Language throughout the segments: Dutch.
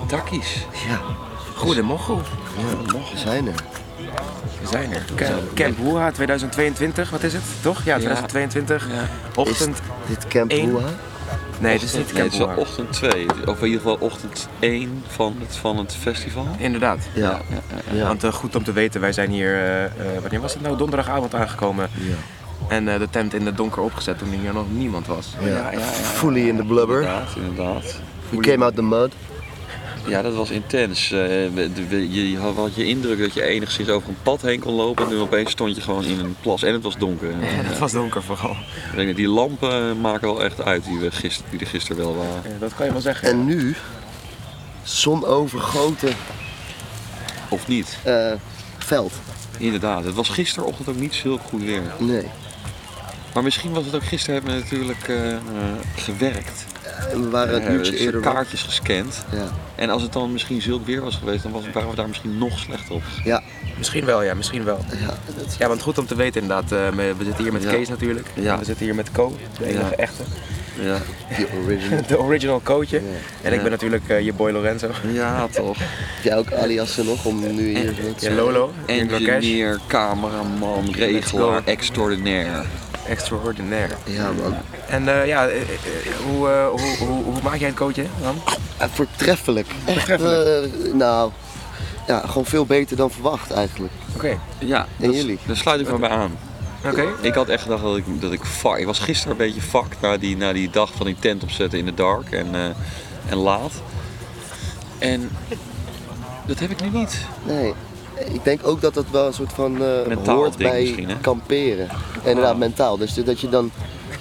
echootje. Ja. Ja, ja we zijn er. We zijn er. Camp, Camp Hoera 2022, wat is het? Toch? Ja, 2022. Is Ochtend. dit Camp één. Hoera? Nee, dit is niet Nee, Camp is Hoera. ochtend 2, of in ieder geval ochtend 1 van het, van het festival. Inderdaad. Ja. Ja. Want eh, goed om te weten, wij zijn hier, eh, eh, wanneer was het nou? Donderdagavond aangekomen. Ja. En eh, de tent in het donker opgezet toen hier nog niemand was. Ja. Fully in the blubber. Inderdaad, inderdaad. We came out the mud. Ja, dat was intens. Eh, je had je indruk dat je enigszins over een pad heen kon lopen en nu opeens stond je gewoon in een plas en het was donker. En, En eh, het was donker vooral. ik denk dat die lampen maken wel echt uit die, we gister, die er gisteren wel waren. Ja, dat kan je wel zeggen. En nu, zonovergoten Of niet? eh, veld. Inderdaad, het was gisterochtend ook niet zo goed weer. Nee. Maar misschien was het ook gisteren hebben we natuurlijk eh, eh, gewerkt. En we waren uurtje dus eerder. kaartjes gescand. Ja. En als het dan misschien zulk weer was geweest, dan was, waren we daar misschien nog slechter op. Ja. Misschien wel, ja, misschien wel. Ja, dat- Ja, want goed om te weten inderdaad. eh, we zitten hier met Ja. Kees natuurlijk. Ja. We zitten hier met Co, de enige Ja. echte. Ja, original. De original coachje. Ja. En ik Ja. ben natuurlijk eh, je boy Lorenzo. ja toch. Heb jij ook aliasen nog om nu hier zo te Ja? Lolo. Engineer, cameraman, regelaar, extraordinair. Extraordinair. Ja man. En eh, ja, eh, eh, hoe, eh, hoe, hoe, hoe maak jij het coachje dan? Voortreffelijk. Echt, Voortreffelijk. eh, nou, ja, gewoon veel beter dan verwacht eigenlijk. Oké, Ja, En dat- jullie? daar sluit ik me bij aan. oké. Ik had echt gedacht dat ik, dat ik fuck. Ik was gisteren een beetje fucked na die, na die dag van die tent opzetten in de dark en, eh, en laat. En dat heb ik nu niet. Nee, ik denk ook dat dat wel een soort van eh, Mentaal hoort ding bij kamperen. Inderdaad, Ah. mentaal. Dus dat je dan,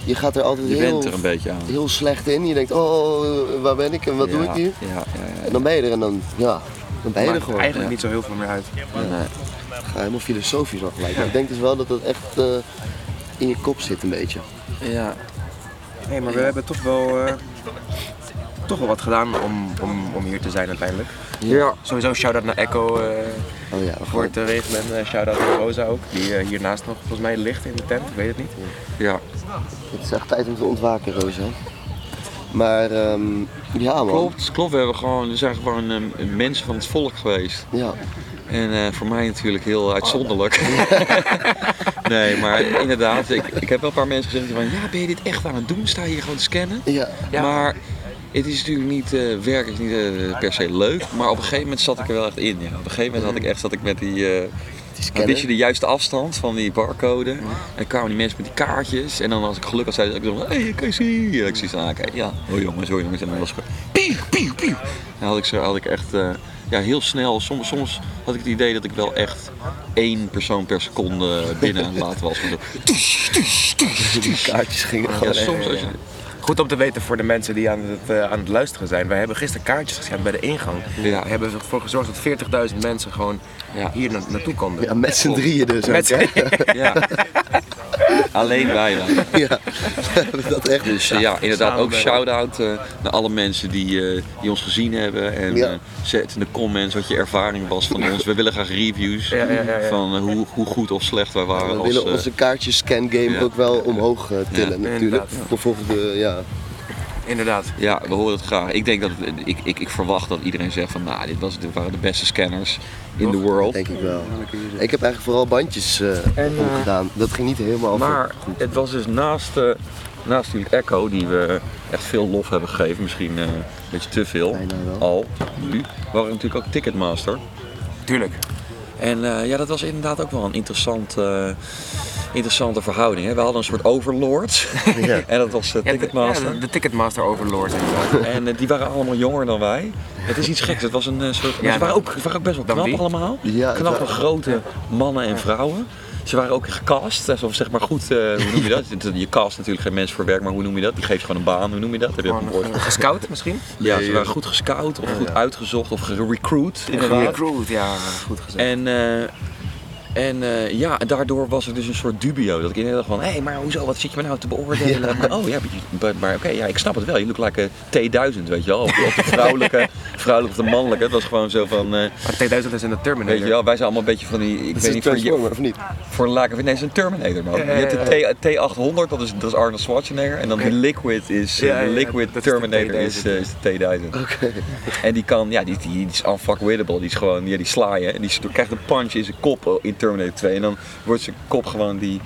je gaat er altijd Je heel, bent er een beetje aan. heel slecht in. Je denkt, oh, waar ben ik en wat doe ik hier? Ja, ja, ja. En dan ben je er en dan, ja, dan ben je er Maakt gewoon. eigenlijk Ja. niet zo heel veel meer uit. Nee. Ga helemaal filosofisch al gelijk. Maar ik denk dus wel dat dat echt eh, in je kop zit een beetje. Ja. Nee, maar we hebben toch wel, eh, toch wel wat gedaan om, om, om hier te zijn uiteindelijk. Ja. Sowieso shout-out naar Echo eh, Oh ja, voor het eh, regelen. En eh, shout-out naar Rosa ook, die eh, hiernaast nog volgens mij ligt in de tent. Ik weet het niet. Ja. het is echt tijd om te ontwaken, Rosa. Maar ehm, ja man. Klopt, klopt. We, hebben gewoon, we zijn gewoon eh, mensen van het volk geweest. Ja. En eh, voor mij natuurlijk heel uitzonderlijk. nee, maar inderdaad, ik, ik heb wel een paar mensen gezegd van ja, ben je dit echt aan het doen? Sta je hier gewoon te scannen? Ja. Ja. Maar het is natuurlijk niet, eh werk is niet eh, per se leuk, maar op een gegeven moment zat ik er wel echt in. Ja. Op een gegeven moment had ik echt, zat ik met die, eh, dan scanner. wist je de juiste afstand van die barcode. En dan kwamen die mensen met die kaartjes. En dan als ik geluk had, zei ik dan, hey, kan je zien? Ja, ik zie ze oké, ja, oh jongens, oh jongens. En dan was gewoon, pieuw, pieuw, pieuw. Dan had ik, zo, had ik echt, eh, ja, heel snel, soms, soms had ik het idee dat ik wel echt één persoon per seconde binnen aan het laten was. Van zo, Die kaartjes gingen ja, gewoon soms als je, Goed om te weten voor de mensen die aan het, eh, aan het luisteren zijn. Wij hebben gisteren kaartjes gescand bij de ingang. Ja. We hebben ervoor gezorgd dat 40.000 mensen gewoon Ja. hier na- naartoe konden. Ja, met z'n drieën dus Met ook, hè? ja. Alleen wij dan. Ja, dat echt. Dus eh, ja, inderdaad ook shout-out eh, naar alle mensen die, eh, die ons gezien hebben. En Ja. eh, zet in de comments wat je ervaring was van ons. We willen graag reviews Ja, ja, ja, ja. van hoe, hoe goed of slecht wij waren. We als, willen onze kaartjes scan game ja. ook wel omhoog eh, tillen Ja. natuurlijk. Voor volgende, ja. Inderdaad. ja, we horen het graag. Ik denk dat ik, ik, ik verwacht dat iedereen zegt van nou, dit, was, dit waren de beste scanners in the world. Denk ik wel. Ik heb eigenlijk vooral bandjes eh En, eh, omgedaan. Dat ging niet helemaal Maar goed. het was dus naast, eh, naast natuurlijk Echo, die we echt veel lof hebben gegeven, misschien eh, een beetje te veel, Bijna wel. al, nu, waren we natuurlijk ook Ticketmaster. Tuurlijk. En eh, ja, dat was inderdaad ook wel een interessant, eh, interessante verhouding. Hè? We hadden een soort overlords. Ja. en dat was uh, Ja, de- Ticketmaster. ja, de, Ticketmaster Overlord inderdaad. En eh, die waren allemaal jonger dan wij. Het is iets geks. Het was een eh, soort. ze, waren ook, ze waren ook best wel knap allemaal. Ja, Knappe, grote mannen en vrouwen. Ze waren ook gecast, eh, of zeg maar goed, eh, hoe noem je dat? Je cast natuurlijk geen mensen voor werk, maar hoe noem je dat? Die geeft gewoon een baan, hoe noem je dat? Heb je een woord eh, gescout misschien? Ja, ze waren goed gescout of goed uitgezocht of gerecruit inderdaad. Ja, goed gezegd. En En eh, ja, en daardoor was er dus een soort dubio. Dat ik inderdaad dacht van, hé, hey, maar hoezo, wat zit je me nou te beoordelen? Oh ja, maar, maar oké, ja, ik snap het wel. Je look like a T1000, weet je wel. Of, of de vrouwelijke, vrouwelijke of de mannelijke. Het was gewoon zo van, eh, Maar 2000 is in de Terminator. weet je wel, wij zijn allemaal een beetje van die, ik weet niet, voor, Transformer, of niet? voor laken. Nee, het is een Terminator, man. Ja, ja, Je hebt de T, T800, dat is, dat is Arnold Schwarzenegger. En dan de Liquid is, eh, de Liquid dat is de Terminator T1000, is, eh, is de T1000. Oké. En die kan, ja, die, die, die is unfuckwittable. Die is gewoon, ja, die sla je. En die krijgt een punch in zijn kop eh, in Terminator 2. En dan wordt zijn kop gewoon die,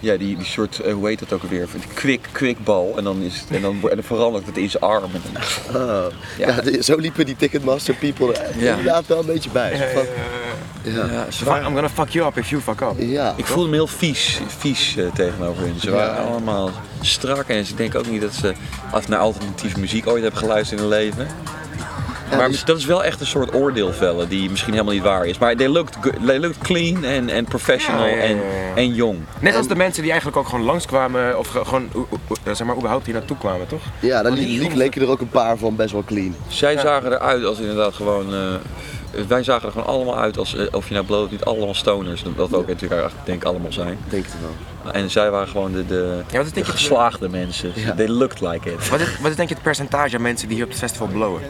ja, die, die soort, eh, hoe heet dat ook alweer? Die quick, quick bal. En dan, is het, en, dan, en dan verandert het in zijn arm. En dan- Oh. Ja. Ja, zo liepen die Ticketmaster people er Ja. inderdaad wel een beetje bij. Zo van- ja. ja, ze Fuck, waren- I'm gonna fuck you up if you fuck up. Ja. ik voelde me heel vies, vies eh, tegenover hen. Ze waren Ja. allemaal strak. En ik denk ook niet dat ze af naar alternatieve muziek ooit hebben geluisterd in hun leven. Ja, maar dus- dat is wel echt een soort oordeel vellen die misschien helemaal niet waar is. Maar they looked, good, they looked clean en, en professional Ja, ja, ja, En, ja. en jong. Net als de mensen die eigenlijk ook gewoon langskwamen, of ge- gewoon, zeg maar, überhaupt hier naartoe kwamen, toch? Ja, daar li- li- leken er ook een paar van best wel clean. Zij zagen eruit als inderdaad gewoon. eh, wij zagen er gewoon allemaal uit als, eh, of je nou bloot niet allemaal stoners, dat we ook natuurlijk eigenlijk denk ik allemaal zijn. Denk het wel. En zij waren gewoon de, de, Ja, wat is de denk je- geslaagde mensen. Ja. They looked like it. Wat is, wat is denk je het percentage aan mensen die hier op het festival blowen?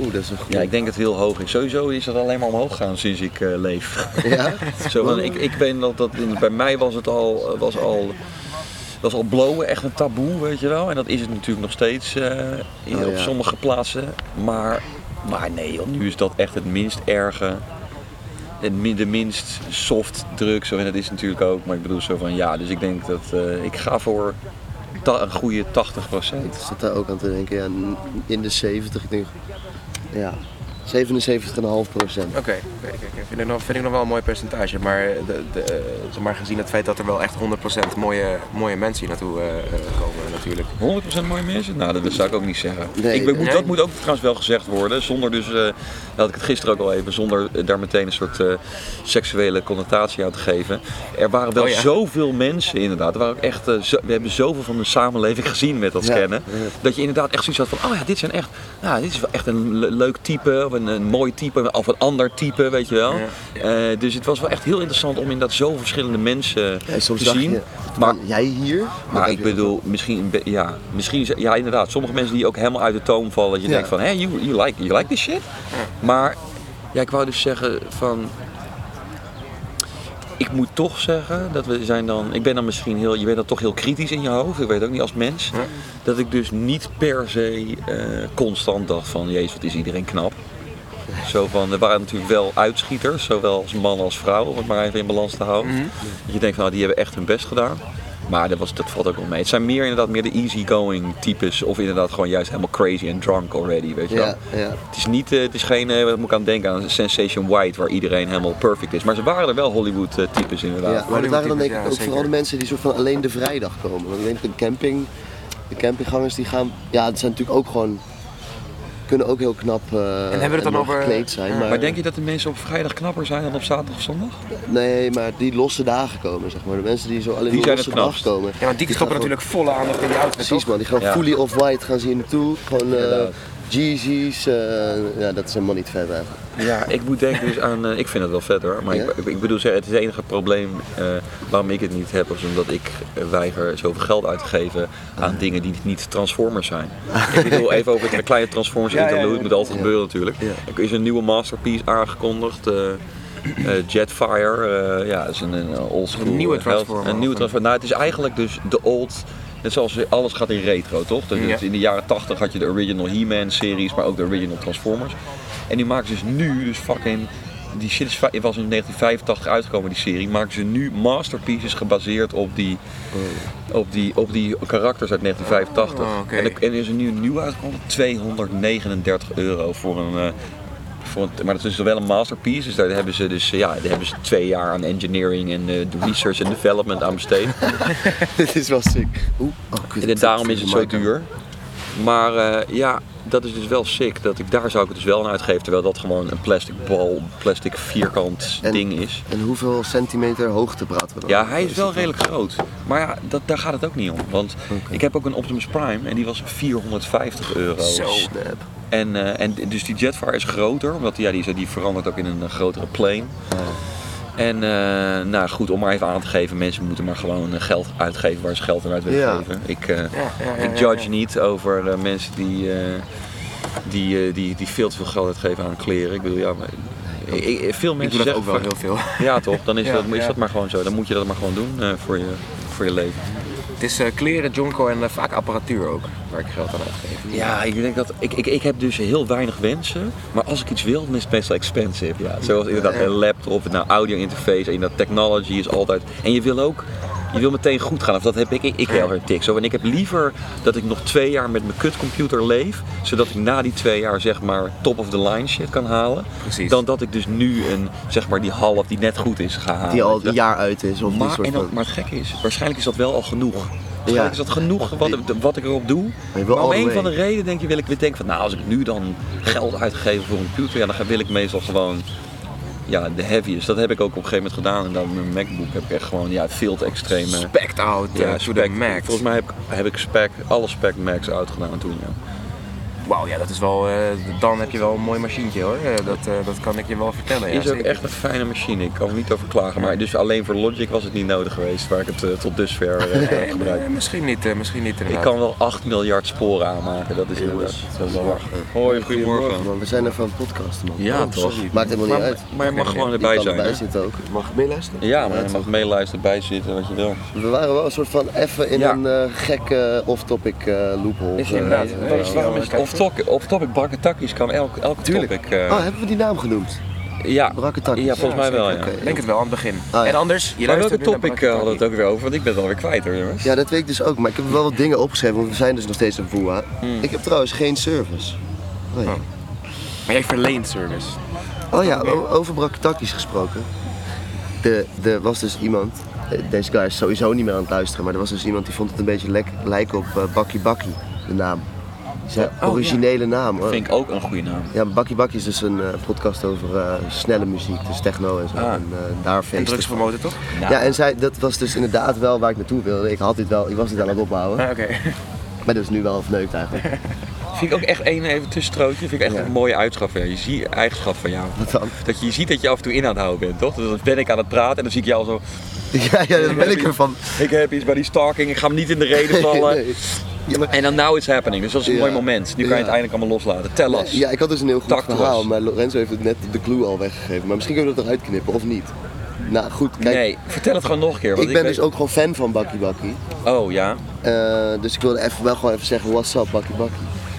Oeh, dat is een goed. Ja, ik denk dat het heel hoog is. Sowieso is het alleen maar omhoog gegaan sinds ik eh, leef. Ja? Zo, van, ik, ik weet dat, dat bij mij was het al, eh, was al, was al blowen echt een taboe, weet je wel. En dat is het natuurlijk nog steeds eh, in, Oh, op ja. sommige plaatsen. Maar, maar nee, joh, nu is dat echt het minst erge. De minst soft drugs, en dat is natuurlijk ook. Maar ik bedoel zo van ja, dus ik denk dat ik ga voor een goede 80% Ik zat daar ook aan te denken, ja, in de 70, ik denk, ja, 77,5 procent. Oké, oké. vind, ik nog- vind ik nog wel een mooi percentage. Maar, de, de, eh, zeg maar gezien het feit dat er wel echt 100% mooie, mooie mensen hier naartoe eh, eh, komen natuurlijk. 100% mooie mensen? Nou, dat zou ik ook niet zeggen. Nee, ik, ben- moet, nee. Dat moet ook trouwens wel gezegd worden, zonder dus, eh had ik het gisteren ook al even, zonder daar meteen een soort eh, seksuele connotatie aan te geven. Er waren wel Oh ja. zoveel mensen inderdaad, er waren ook echt, zo- we hebben zoveel van de samenleving gezien met dat Ja, scannen, ja. dat je inderdaad echt zoiets had van, oh ja, dit zijn echt, nou, dit is wel echt een le- leuk type, of een, een mooi type, of een ander type, weet je wel. Ja. Eh, dus het was wel echt heel interessant om inderdaad zoveel verschillende mensen Ja, soms te zien. je, maar jij hier? maar ik bedoel, misschien, ja, misschien, is- ja inderdaad, sommige mensen die ook helemaal uit de toon vallen. Dat je Ja. denkt van, hé, you, you, like, you like this shit? Maar, ja, ik wou dus zeggen van... Ik moet toch zeggen dat we zijn dan, ik ben dan misschien heel, je bent dan toch heel kritisch in je hoofd, ik weet ook niet als mens, Ja. dat ik dus niet per se eh, constant dacht van, jezus wat is iedereen knap. Zo van, er waren natuurlijk wel uitschieters, zowel als man als vrouw, om het maar even in balans te houden. Mhm. Dat je denkt van, nou, die hebben echt hun best gedaan. Maar dat, was, dat valt ook wel mee. Het zijn meer inderdaad meer de easygoing types. Of inderdaad gewoon juist helemaal crazy en drunk already, weet je wel. Ja, ja. Het is niet, eh, het is geen, eh, wat moet ik aan denken, aan Sensation White, waar iedereen helemaal perfect is. Maar ze waren er wel Hollywood eh, types inderdaad. Ja, maar dat waren dan denk ik Ja, ook zeker. vooral de mensen die soort van alleen de vrijdag komen. Want ik denk de camping, de campinggangers die gaan, ja, het zijn natuurlijk ook gewoon, kunnen ook heel knap eh, hebben we het dan mooi over- gekleed zijn. Ja. Maar, Maar denk je dat de mensen op vrijdag knapper zijn dan op zaterdag of zondag? Nee, maar die losse dagen komen, zeg maar. De mensen die zo alleen Die losse het dag knapst. komen. Ja, want die gewoon- natuurlijk volle aandacht in die outfit, Precies toch? man, die gaan Ja. fully off-white gaan ze hier naartoe. Gewoon eh. Jeezy's, eh, ja dat is helemaal niet vet eigenlijk. Ja, ik moet denken dus aan. eh, ik vind het wel vet hoor. Maar Ja? ik, ik bedoel, zeggen, het is het enige probleem eh, waarom ik het niet heb, is omdat ik weiger zoveel geld uit te geven aan dingen die niet Transformers zijn. ik bedoel, even over het kleine Transformers Ja, ja, interlude, ja. het moet altijd Ja. gebeuren natuurlijk. Ja. Er is een nieuwe masterpiece aangekondigd. eh, eh, Jetfire, eh, ja, dat is een, een oldschool Een nieuwe. Transformer, Een nieuwe Transformer. Nou, het is eigenlijk dus de old. Net zoals alles gaat in retro, toch? Dus Ja. In de jaren 80 had je de original He-Man series, maar ook de original Transformers. En die maken ze dus nu, dus fucking. Die shit is, was in 1985 uitgekomen, die serie. Maken ze nu masterpieces gebaseerd op die, op die, op die karakters uit 1985. Oh, oké. en, er, en er is er nu een nieuw uitgekomen, 239 euro voor een. Voor maar dat is wel een masterpiece, dus daar hebben ze dus ja, daar hebben ze twee jaar aan engineering en de research en development aan besteed. Dit is wel sick. Oeh, oh. En daarom is het zo duur. Maar eh, ja, dat is dus wel sick. Dat ik, daar zou ik het dus wel aan uitgeven. Terwijl dat gewoon een plastic bal, plastic vierkant En- ding is. En hoeveel centimeter hoogte praten we dan? Ja, hij is wel redelijk groot. Maar ja, dat, daar gaat het ook niet om. Want ik heb ook een Optimus Prime en die was 450 euro. Zo. Snap. En, eh, en dus die Jetfire is groter, omdat die, ja, die, verandert ook in een eh, grotere plane. En eh, nou goed, om maar even aan te geven, mensen moeten maar gewoon eh, geld uitgeven waar ze geld aan uit willen Ja. geven. Ik, eh, Ja, ja, ja, ik judge niet over mensen die, die, die, die veel te veel geld uitgeven aan kleren. Ik bedoel, ja, maar, ik, ik- veel Ik mensen doe dat ook wel van- heel veel. Ja toch, dan is, dat, is dat maar gewoon zo. Dan moet je dat maar gewoon doen voor, je, voor je leven. Het is eh, kleren, jonko en eh, vaak apparatuur ook, waar ik geld aan uitgeef. Ja, ik denk dat ik, ik, ik heb dus heel weinig wensen, maar als ik iets wil, dan is het meestal expensive. Ja. Zoals inderdaad een laptop, nou audio interface en dat technology is altijd. En je wil ook, je wil meteen goed gaan. Of dat heb ik, ik, heel erg tik. Zo, en ik heb liever dat ik nog twee jaar met mijn kutcomputer leef, zodat ik na die twee jaar zeg maar top of the line shit kan halen. Precies. Dan dat ik dus nu een, zeg maar die half die net goed is halen. Die al een jaar uit is. Of Maar, soort en van... maar het gekke is, waarschijnlijk is dat wel al genoeg. Waarschijnlijk is dat genoeg wat, wat ik erop doe. Maar om een van de redenen denk je, wil ik weer denken van nou als ik nu dan geld uitgeef voor een computer, ja, dan ga- wil ik meestal gewoon ja, de heaviest. Dat heb ik ook op een gegeven moment gedaan en dan met mijn MacBook heb ik echt gewoon ja, veel te extreme. Spect out Ja, the spec. max. Volgens mij heb ik, heb ik spec, alle spec max uitgedaan toen. Ja. Wauw, ja, dat is wel. eh, dan heb je wel een mooi machientje hoor. Eh, dat, eh, dat kan ik je wel vertellen. Ja, is ook echt een fijne machine. Ik kan er niet over klagen. Maar dus alleen voor Logic was het niet nodig geweest waar ik het tot dusver eh, heb gebruikt. nee, misschien niet, eh, misschien niet Ik kan wel 8 miljard sporen aanmaken, dat is inderdaad. Dat is wel. Hoi, goedemorgen. Man, we zijn even aan het podcasten, man. Ja, Oh, toch? sorry. Maakt helemaal niet Maar, uit. maar je mag gewoon erbij kan zijn. erbij zitten ook. Mag ik meeluisteren? Ja, maar je mag meeluisteren, bijzitten, wat je wil. We waren wel een soort van even in Ja. een eh, gekke off-topic eh, loophole. Is eh, inderdaad, waarom- waarom is het kijk. off-topic, off-topic Brakketakkies kan elk, elke Tuurlijk. topic... eh, Oh, hebben we die naam genoemd? ja, Brakketakkies. ja, volgens mij wel, ja. Denk het wel aan het begin. Ah, ja. En anders, je Maar welke topic eh, hadden we het ook weer over? Want ik ben het alweer kwijt hoor, jongens. Ja, dat weet ik dus ook. Maar ik heb wel wat dingen opgeschreven, want we zijn dus nog steeds een voa. Hmm. Ik heb trouwens geen service. Oh ja, Oh. Maar jij verleent service. oh, ja over Brakketakkies gesproken. Er er was dus iemand, eh, deze guy is sowieso niet meer aan het luisteren, maar er was dus iemand die vond het een beetje lek, lijken op eh, Bakkie Bakkie, de naam. Zijn Oh, originele naam hoor. Vind ik ook een goede naam. Ja, Bakkie Bakkie is dus een eh, podcast over eh, snelle muziek, dus techno en zo. Ah. En eh, daar drugs promoten toch? Ja, en zij, dat was dus inderdaad wel waar ik naartoe wilde. Ik, had dit wel, ik was dit aan het opbouwen, Ah, Oké. maar dat is nu wel verneukt eigenlijk. Vind ik ook echt één even tussenstrootje. Vind ik echt Ja. een mooie eigenschap van jou. Je ziet eigenschap van jou. Wat dan? Dat je, je ziet dat je af en toe in aan het houden bent, toch? Dus dan ben ik aan het praten en dan zie ik jou zo. Ja, ja, dan ben ik ervan. Ik heb iets bij die stalking, ik ga hem niet in de reden vallen. Nee. Ja, maar, En dan now it's happening. Dus dat is een Ja. mooi moment. Nu kan je het eindelijk allemaal loslaten. Tel us. ja, ik had dus een heel goed verhaal, us. maar Lorenzo heeft het net de clue al weggegeven. Maar misschien kunnen we dat eruit knippen, of niet? Nou goed, kijk. nee, vertel het gewoon nog een keer. Want ik ben dus ook gewoon fan van Bakkie Bakkie. Oh ja. Eh, dus ik wilde even, wel gewoon even zeggen, what's up Bakkie Bakkie.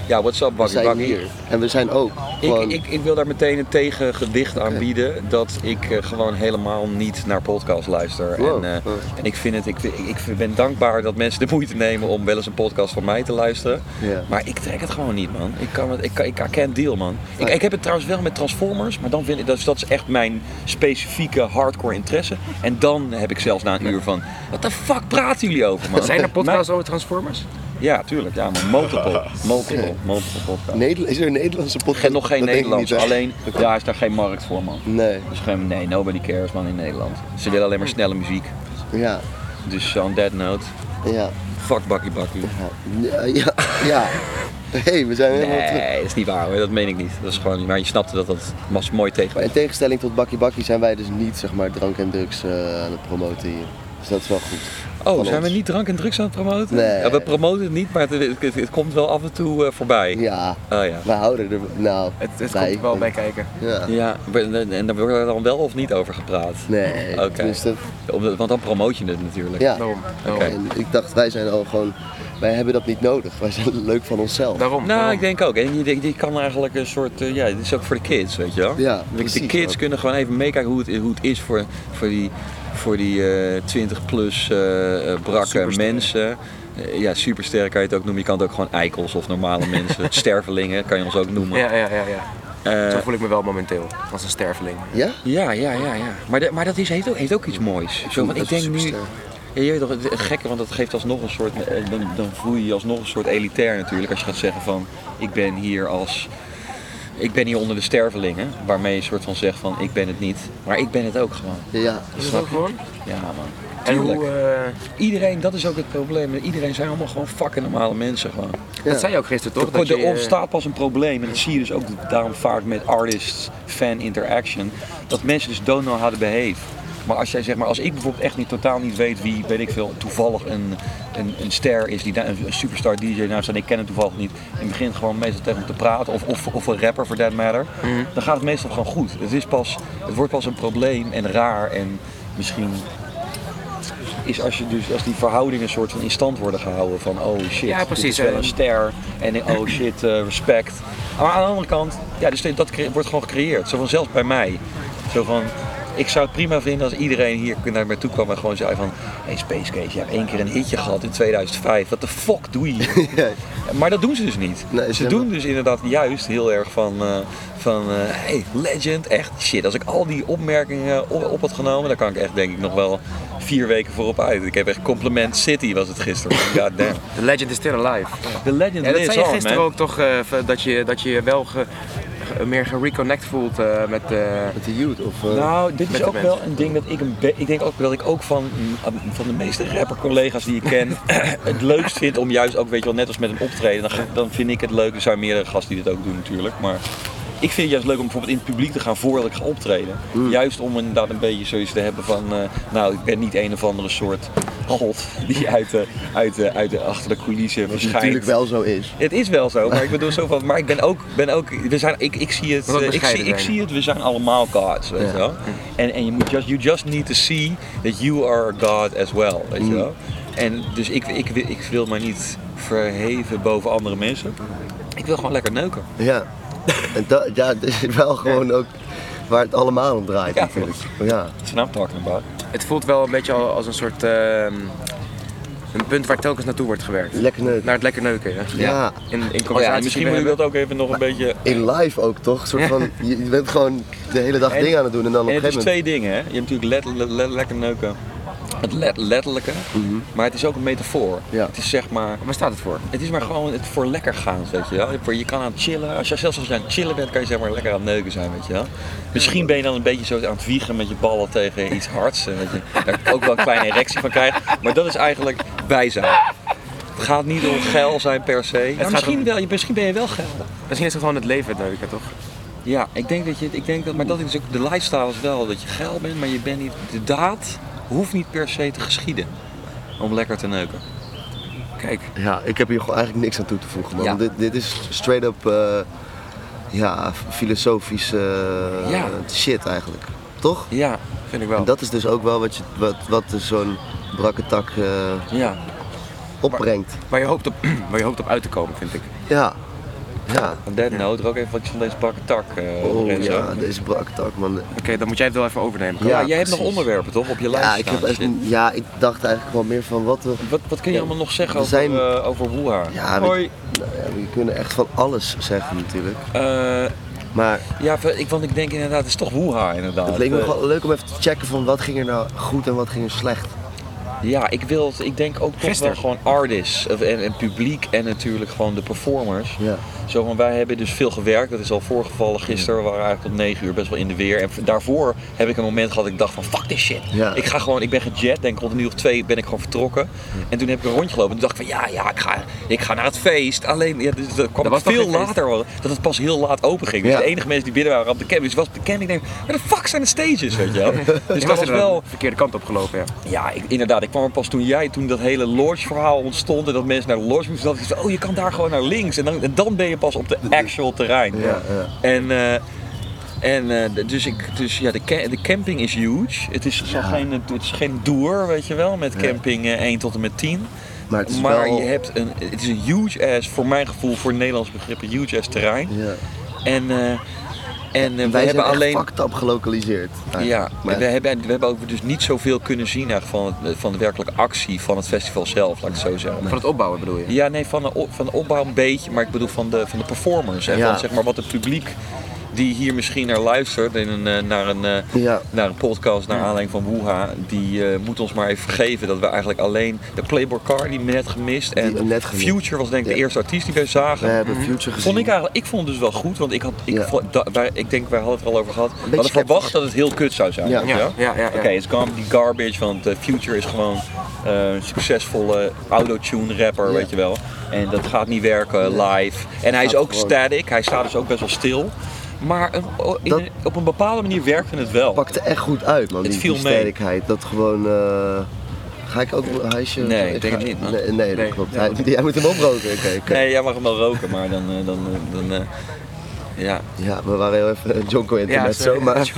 Ja, what's up, We Bakkie zijn hier. En we zijn ook Ik, gewoon... ik, ik wil daar meteen een tegengedicht aan bieden dat ik eh, gewoon helemaal niet naar podcast luister. Wow. En, eh, en ik, vind het, ik, ik, ben dankbaar dat mensen de moeite nemen om wel eens een podcast van mij te luisteren. Maar ik trek het gewoon niet, man. Ik kan het, ik, ik, I can't deal, man. Ik, ik heb het trouwens wel met Transformers, maar dan vind ik, dus dat is echt mijn specifieke hardcore interesse. En dan heb ik zelfs na een uur van, wat de fuck praten jullie over, man? Zijn er podcasts over Transformers? Ja, tuurlijk, ja, maar multiple, multiple, multiple is er een Nederlandse podcast? Geen, nog geen Dat Nederlands, niet, alleen daar is daar geen markt voor, man. Nee, Dus geen, nee, nobody cares man in Nederland. Ze willen alleen maar snelle muziek. ja, Dus on that note, ja, fuck bakkie bakkie. ja, ja, ja. hey, we zijn helemaal terug. Nee, dat is niet waar hoor, dat meen ik niet. Dat is gewoon, maar je snapte dat dat was mooi Maar in tegen. tegenstelling tot Bakkie Bakkie zijn wij dus niet zeg maar drank en drugs eh, aan het promoten hier. Dus dat is wel goed. Oh, zijn we niet drank en drugs aan het promoten? Nee. Ja, we promoten het niet, maar het, het, het- het komt wel af en toe eh, voorbij. Ja, Oh ja. we houden er nou Het, het bij. komt er wel bij kijken. Ja. Ja, en daar wordt er dan wel of niet over gepraat? Nee, Oké. tenminste, Omdat- Want dan promoot je het natuurlijk. ja. Daarom. En ik dacht, wij zijn al gewoon, wij hebben dat niet nodig. Wij zijn leuk van onszelf. daarom. Nou, daarom. ik denk ook. En je, je- je kan eigenlijk een soort, eh, ja, dit is ook voor de kids, weet je wel? Ja, de precies. kids ook. kunnen gewoon even meekijken hoe het, hoe het is voor, voor die, voor die eh 20 plus eh, eh, brakke mensen. Eh, ja, supersterren kan je het ook noemen. Je kan het ook gewoon eikels of normale mensen. Stervelingen kan je ons ook noemen. Ja, ja, ja, ja. Eh, Zo voel ik me wel momenteel, als een sterveling. Ja? ja, ja, ja, ja. Maar, de- maar dat is, heeft, ook, heeft ook iets moois. Zo, want ik denk nu... Superster. Ja, je weet toch, het het gekke, want dat geeft alsnog een soort, eh, dan, dan voel je je alsnog een soort elitair natuurlijk. Als je gaat zeggen van, ik ben hier als, ik ben hier onder de stervelingen. Waarmee je een soort van zegt van, ik ben het niet. Maar ik ben het ook gewoon. Ja, Is ook gewoon? Ja man. En hoe, eh, Iedereen, dat is ook het probleem. Iedereen zijn allemaal gewoon fucking normale mensen gewoon. ja. dat zei je ook gisteren toch? er Dat je, er eh, ontstaat pas een probleem. En dat zie je dus ook daarom vaak met artist-fan interaction. Dat mensen dus don't know how to behave. Maar als jij zeg maar, als ik bijvoorbeeld echt niet totaal niet weet wie, weet ik veel, toevallig een, een, een ster is, die, een, superstar DJ naast staat, en ik ken hem toevallig niet, en begint gewoon meestal tegen hem te praten, of, of, of een rapper for that matter, dan gaat het meestal gewoon goed. Het, is pas, het wordt pas een probleem en raar en misschien is als, je dus, als die verhoudingen een soort van in stand worden gehouden van oh shit, Ja, dit precies, is wel een ster en oh shit, eh, respect. Maar aan de andere kant, ja, dus dat wordt gewoon gecreëerd. Zo van zelfs bij mij. Zo van, ik zou het prima vinden als iedereen hier naar mij toe kwam en gewoon zei van hey Space Case, je hebt één keer een hitje gehad in 2005. Wat de fuck doe je? hier? Maar dat doen ze dus niet. Nee, ze doen dus inderdaad juist heel erg van, eh, van eh, hey, legend, echt shit. Als ik al die opmerkingen op, op had genomen, dan kan ik echt denk ik nog wel vier weken voorop uit. Ik heb echt compliment city was het gisteren. God damn. The legend is still alive. The legend Ja, dat zei je on, gisteren man. ook toch, eh, dat je dat je wel ge- meer gereconnect voelt eh, met... eh, Met de youth of... eh, Nou, dit Met is ook mensen. wel een ding dat ik een ik denk ook dat ik ook van, van de meeste rapper collega's die ik ken het leukst vind om juist ook weet je wel net als met een optreden dan, dan vind ik het leuk. Er zijn meerdere gasten die dit ook doen natuurlijk, maar ik vind het juist leuk om bijvoorbeeld in het publiek te gaan voordat ik ga optreden. Juist om inderdaad een beetje zoiets te hebben van, eh, nou ik ben niet een of andere soort god die uit de, uit de, uit de achter de coulissen Wat verschijnt. natuurlijk wel zo is. Het is wel zo, maar ik bedoel zo van, maar ik ben ook, ben ook we zijn, ik, ik zie het, eh, ik, zie, ik zie het, we zijn allemaal gods, weet Ja. je wel. En, en je moet just, you just need to see that you are a god as well, weet je wel. En dus ik, ik, ik, ik wil maar niet verheven boven andere mensen. Ik wil gewoon lekker neuken. Ja. En dat, ja, dat is wel gewoon ook waar het allemaal om draait Ja. natuurlijk. Ja. I'm talking about. het voelt wel een beetje al als een soort... ehm, een punt waar telkens naartoe wordt gewerkt. Lekker neuken. Naar het lekker neuken, ja. Ja. In, in Oh ja, misschien moet je dat ook even nog een beetje... In live ook toch? Een soort van, je bent gewoon de hele dag En- dingen aan het doen en dan op En een het is gegeven moment... twee dingen, hè. Je hebt natuurlijk let, let- let- lekker neuken. Het let- letterlijke, maar het is ook een metafoor. Ja. Het is zeg maar, Waar staat het voor? Het is maar gewoon het voor lekker gaan, weet je wel. Voor- Je kan aan het chillen, als je, zelfs als je aan het chillen bent, kan je zeg maar lekker aan het neuken zijn, weet je wel. Misschien ben je dan een beetje zo aan het wiegen met je ballen tegen iets hards, en dat je daar ook wel een kleine erectie van krijgt. Maar dat is eigenlijk wij zijn. Het gaat niet om geil zijn per se. Misschien, om- wel, je- misschien ben je wel geil. Misschien is het gewoon het leven het neuken, toch? Ja, ik denk dat je, ik denk dat, maar dat is ook de lifestyle is wel dat je geil bent, maar je bent niet, de daad hoeft niet per se te geschieden om lekker te neuken. Kijk, Ja, ik heb hier gewoon eigenlijk niks aan toe te voegen man. Ja. Dit, dit is straight up eh, ja, filosofische eh, Ja. shit eigenlijk. Toch? Ja, vind ik wel. En dat is dus ook wel wat, je, wat, wat dus zo'n brakke tak eh, ja. opbrengt. Waar je, hoopt op, waar je hoopt op uit te komen, vind ik. Ja. Ja. Van that note, er ook even wat van deze bakken tak, eh Oh Renzo. ja, deze brakke tak man. Oké, dan moet jij het wel even overnemen. Ja, Ja, jij hebt nog onderwerpen toch op je lijst Ja ik, heb staan, echt, ja, ik dacht eigenlijk gewoon meer van wat we... Wat, wat kun je allemaal nog zeggen over, zijn- eh, over Woeha? Ja, we, nou ja, we kunnen echt van alles zeggen natuurlijk. Eh, Maar ja, ik, want ik denk inderdaad, het is toch Woeha inderdaad. het leek me wel leuk om even te checken van wat ging er nou goed en wat ging er slecht. Ja, ik wil ik denk ook toch wel gewoon artists en, en publiek en natuurlijk gewoon de performers. Ja. Zo, want wij hebben dus veel gewerkt, dat is al voorgevallen gisteren. We waren eigenlijk tot 9 uur best wel in de weer. En daarvoor heb ik een moment gehad dat ik dacht van fuck this shit. Ja. Ik ga gewoon, ik ben gejet, denk rond een uur of twee ben ik gewoon vertrokken. En toen heb ik een rondje gelopen en toen dacht ik van ja, ja, ik ga, ik ga naar het feest. Alleen, ja, dus dat kwam Dat was veel feest? later, wel, dat het pas heel laat open ging. Dus de enige mensen die binnen waren op de campus was bekend. Ik denk, waar de fuck zijn de stages, weet je wel. Dus Je dat was er wel... de verkeerde kant op gelopen, ja. Ja, ik, inderdaad. Ik kwam er pas toen jij, toen dat hele lodge verhaal ontstond en dat mensen naar de lodge moesten. Dat ik oh je kan daar gewoon naar links. En dan, en dan ben je pas op de actual terrein. Ja, ja. En, eh, en eh, dus, ik, dus ja, de, de camping is huge. Het is, geen, het is geen doer, weet je wel, met camping eh, 1 tot en met 10. Maar het is Maar wel... je hebt een, het is een huge ass, voor mijn gevoel, voor Nederlands begrippen, huge ass terrein. Ja. En, eh, en we Wij hebben alleen... gelokaliseerd. Ja, maar we, hebben, we hebben ook dus niet zoveel kunnen zien van, het, van de werkelijke actie van het festival zelf, laat ik het zo zeggen. Van het opbouwen bedoel je? Ja, nee, van de, van de opbouw een beetje, maar ik bedoel van de, van de performers. En Ja. van zeg maar wat het publiek die hier misschien naar luistert in een, eh, naar, een, eh, Ja. naar een podcast naar aanleiding van Woeha, die eh, moet ons maar even vergeven dat we eigenlijk alleen de Playboy Car die net gemist en Die net gemist. Future was denk ik de eerste artiest die wij zagen. We hebben Future gezien. Vond ik eigenlijk, ik vond het dus wel goed, want ik had, ik, Ja. vond- da- wij, ik denk, wij hadden het er al over gehad. We hadden verwacht dat het heel kut zou zijn. Ja. Ja, ja, ja. ja. Oké, het is comedy garbage, want Future is gewoon eh, een succesvolle autotune rapper, Ja. weet je wel. En dat gaat niet werken live. En hij is ook static, hij staat dus ook best wel stil. Maar een- in Dat- op een bepaalde manier werkte het wel. pakte echt goed uit, man. Het die, viel die mee. sterkheid. Dat gewoon. eh, Ga ik ook een huisje? Nee, ik denk ga- het niet, man. Nee, nee, dat Nee. klopt. Hij, jij moet hem oproken. Nee, jij mag hem wel roken, maar dan... eh, dan, eh, dan eh, ja. Ja, we waren heel even een Jonko internet zo, maar.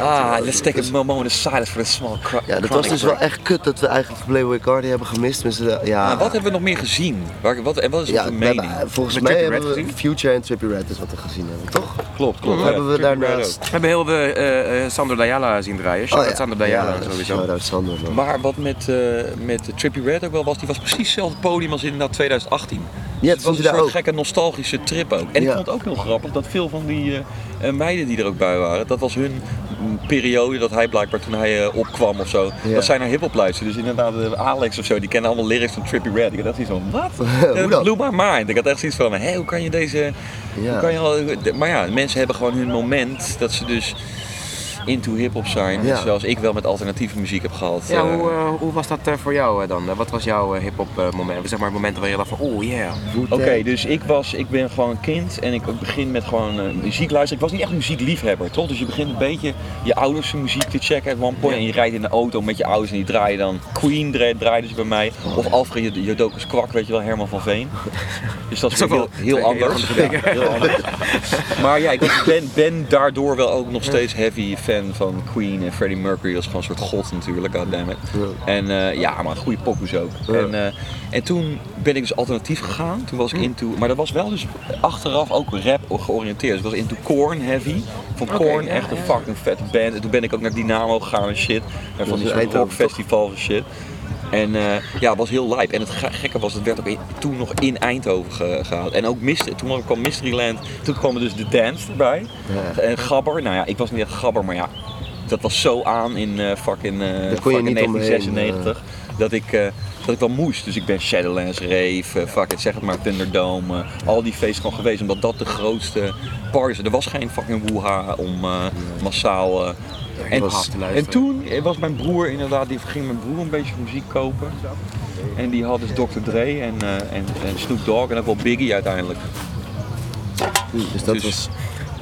Ah, let's take a moment of silence for the small cro- Ja, dat was dus wel echt kut dat we eigenlijk Playboy Cardi hebben gemist. Tenminste, ja, Maar wat hebben we nog meer gezien? Waar, wat, en wat is ja, onze hebben- mening? volgens mij hebben we Redd Future en Trippy Red is wat we gezien hebben, toch? Klopt, klopt. Hebben we daarnaast... We hebben heel de eh, eh, Sandro Dayala zien draaien. Shout Oh, out Sandro Dayala ja, sowieso. Man. Maar wat met, eh met Trippy Red ook wel was, die was precies hetzelfde podium als inderdaad 2018. Ja, het dat was een soort ook. gekke nostalgische trip ook. En ik Ja. vond het ook heel grappig dat veel van die eh, eh, meiden die er ook bij waren, dat was hun periode dat hij blijkbaar toen hij eh, opkwam of zo, Ja. dat zij naar hip-hop. Dus inderdaad, Alex of zo, die kennen allemaal lyrics van Trippy Red. Ik had echt iets van, wat? Hoe Dat dan? blew my mind. Ik had echt zoiets van, hé, hoe kan je deze... Ja. Hoe kan je al, maar ja, mensen hebben gewoon hun moment dat ze dus into hip-hop zijn. Ja. Zoals ik wel met alternatieve muziek heb gehad. Ja, Eh, hoe, eh, hoe was dat eh, voor jou dan? Wat was jouw eh, hip-hop eh, moment? Zeg maar momenten waar je dacht van, oh yeah. Oké, dus ik, was, ik ben gewoon een kind en ik begin met gewoon eh, muziek luisteren. Ik was niet echt een muziekliefhebber, toch? Dus je begint een beetje je ouders muziek te checken at one point. En je rijdt in de auto met je ouders en die draaien dan Queen dra- draaiden ze bij mij. Of Alfred Jodokus Kwak, weet je wel, Herman van Veen. Dus dat is Dat heel, heel anders. andere Ja, heel anders. Maar ja, ik ben, ben daardoor wel ook nog steeds heavy fan van Queen en Freddie Mercury. Is gewoon een soort god natuurlijk, goddammit. En eh, ja, maar goede pokoes ook. En, eh, en toen ben ik dus alternatief gegaan. Toen was ik into, maar dat was wel dus achteraf ook rap georiënteerd. Dus ik was into Korn heavy. Vond Korn echt een fucking vette band. En toen ben ik ook naar Dynamo gegaan en shit. Naar van die soort rockfestivals en shit. En eh, ja, het was heel lijp. En het ge- gekke was, het werd ook in- toen nog in Eindhoven ge- gehaald. En ook Mystery, toen kwam Mysteryland, toen kwam er dus de dance erbij. Ja. En Gabber, nou ja, ik was niet echt Gabber, maar ja, dat was zo aan in eh fucking, eh, kon je fucking niet omheen, 1996. Dat ik, eh, dat ik wel moest. Dus ik ben Shadowlands, Rave, eh, fuck it, zeg het maar, Thunderdome. al die feesten gewoon geweest, omdat dat de grootste parties Er was geen fucking woeha om massaal... en, toen was mijn broer inderdaad, die ging mijn broer een beetje muziek kopen. En die had dus Dr. Dre en, eh, en, en Snoop Dogg en ook wel Biggie uiteindelijk. Dus dat Dus- was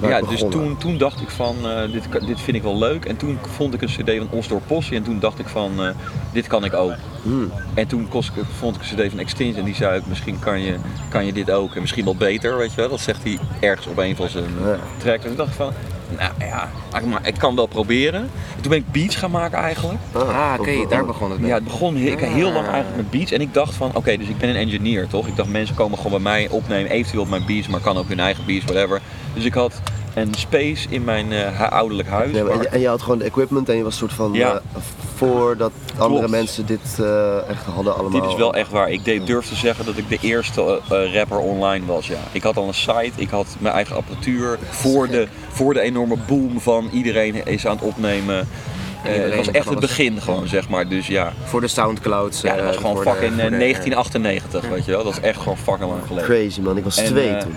Ja, ik dus toen, toen dacht ik van, eh, dit, dit vind ik wel leuk. En toen vond ik een cd van Osdor Possie en toen dacht ik van, eh, dit kan ik ook. Hmm. En toen kost, ik- vond ik een cd van Extinct en die zei ook, misschien kan je, kan je dit ook. En misschien wel beter, weet je wel. Dat zegt hij ergens op een van zijn Ja. tracks. En toen dacht ik van, nou ja, ik, maar, ik kan wel proberen. En toen ben ik beats gaan maken eigenlijk. Ah, oké, op- daar op- begon het mee. Ja, het begon he- ik heb heel lang Ah. eigenlijk met beats. En ik dacht van, oké, dus ik ben een engineer, toch? Ik dacht, mensen komen gewoon bij mij opnemen, eventueel op mijn beats, maar kan ook hun eigen beats, whatever. Dus ik had een space in mijn eh, ouderlijk huis. Maar- en je had gewoon de equipment en je was soort van Ja. eh, voordat andere Klopt. mensen dit eh, echt hadden allemaal. Dit is wel echt waar. Ik deed- durf te zeggen dat ik de eerste rapper online was. Ja. Ik had al een site, ik had mijn eigen apparatuur. Voor de, voor de enorme boom van iedereen is aan het opnemen. Het was echt het begin gewoon, zeg maar. Dus ja, Voor de Soundclouds. ja dat was gewoon de- fucking eh, voor de- 1998, weet je wel. Dat is echt gewoon fucking lang geleden. Crazy man, ik was En, twee toen.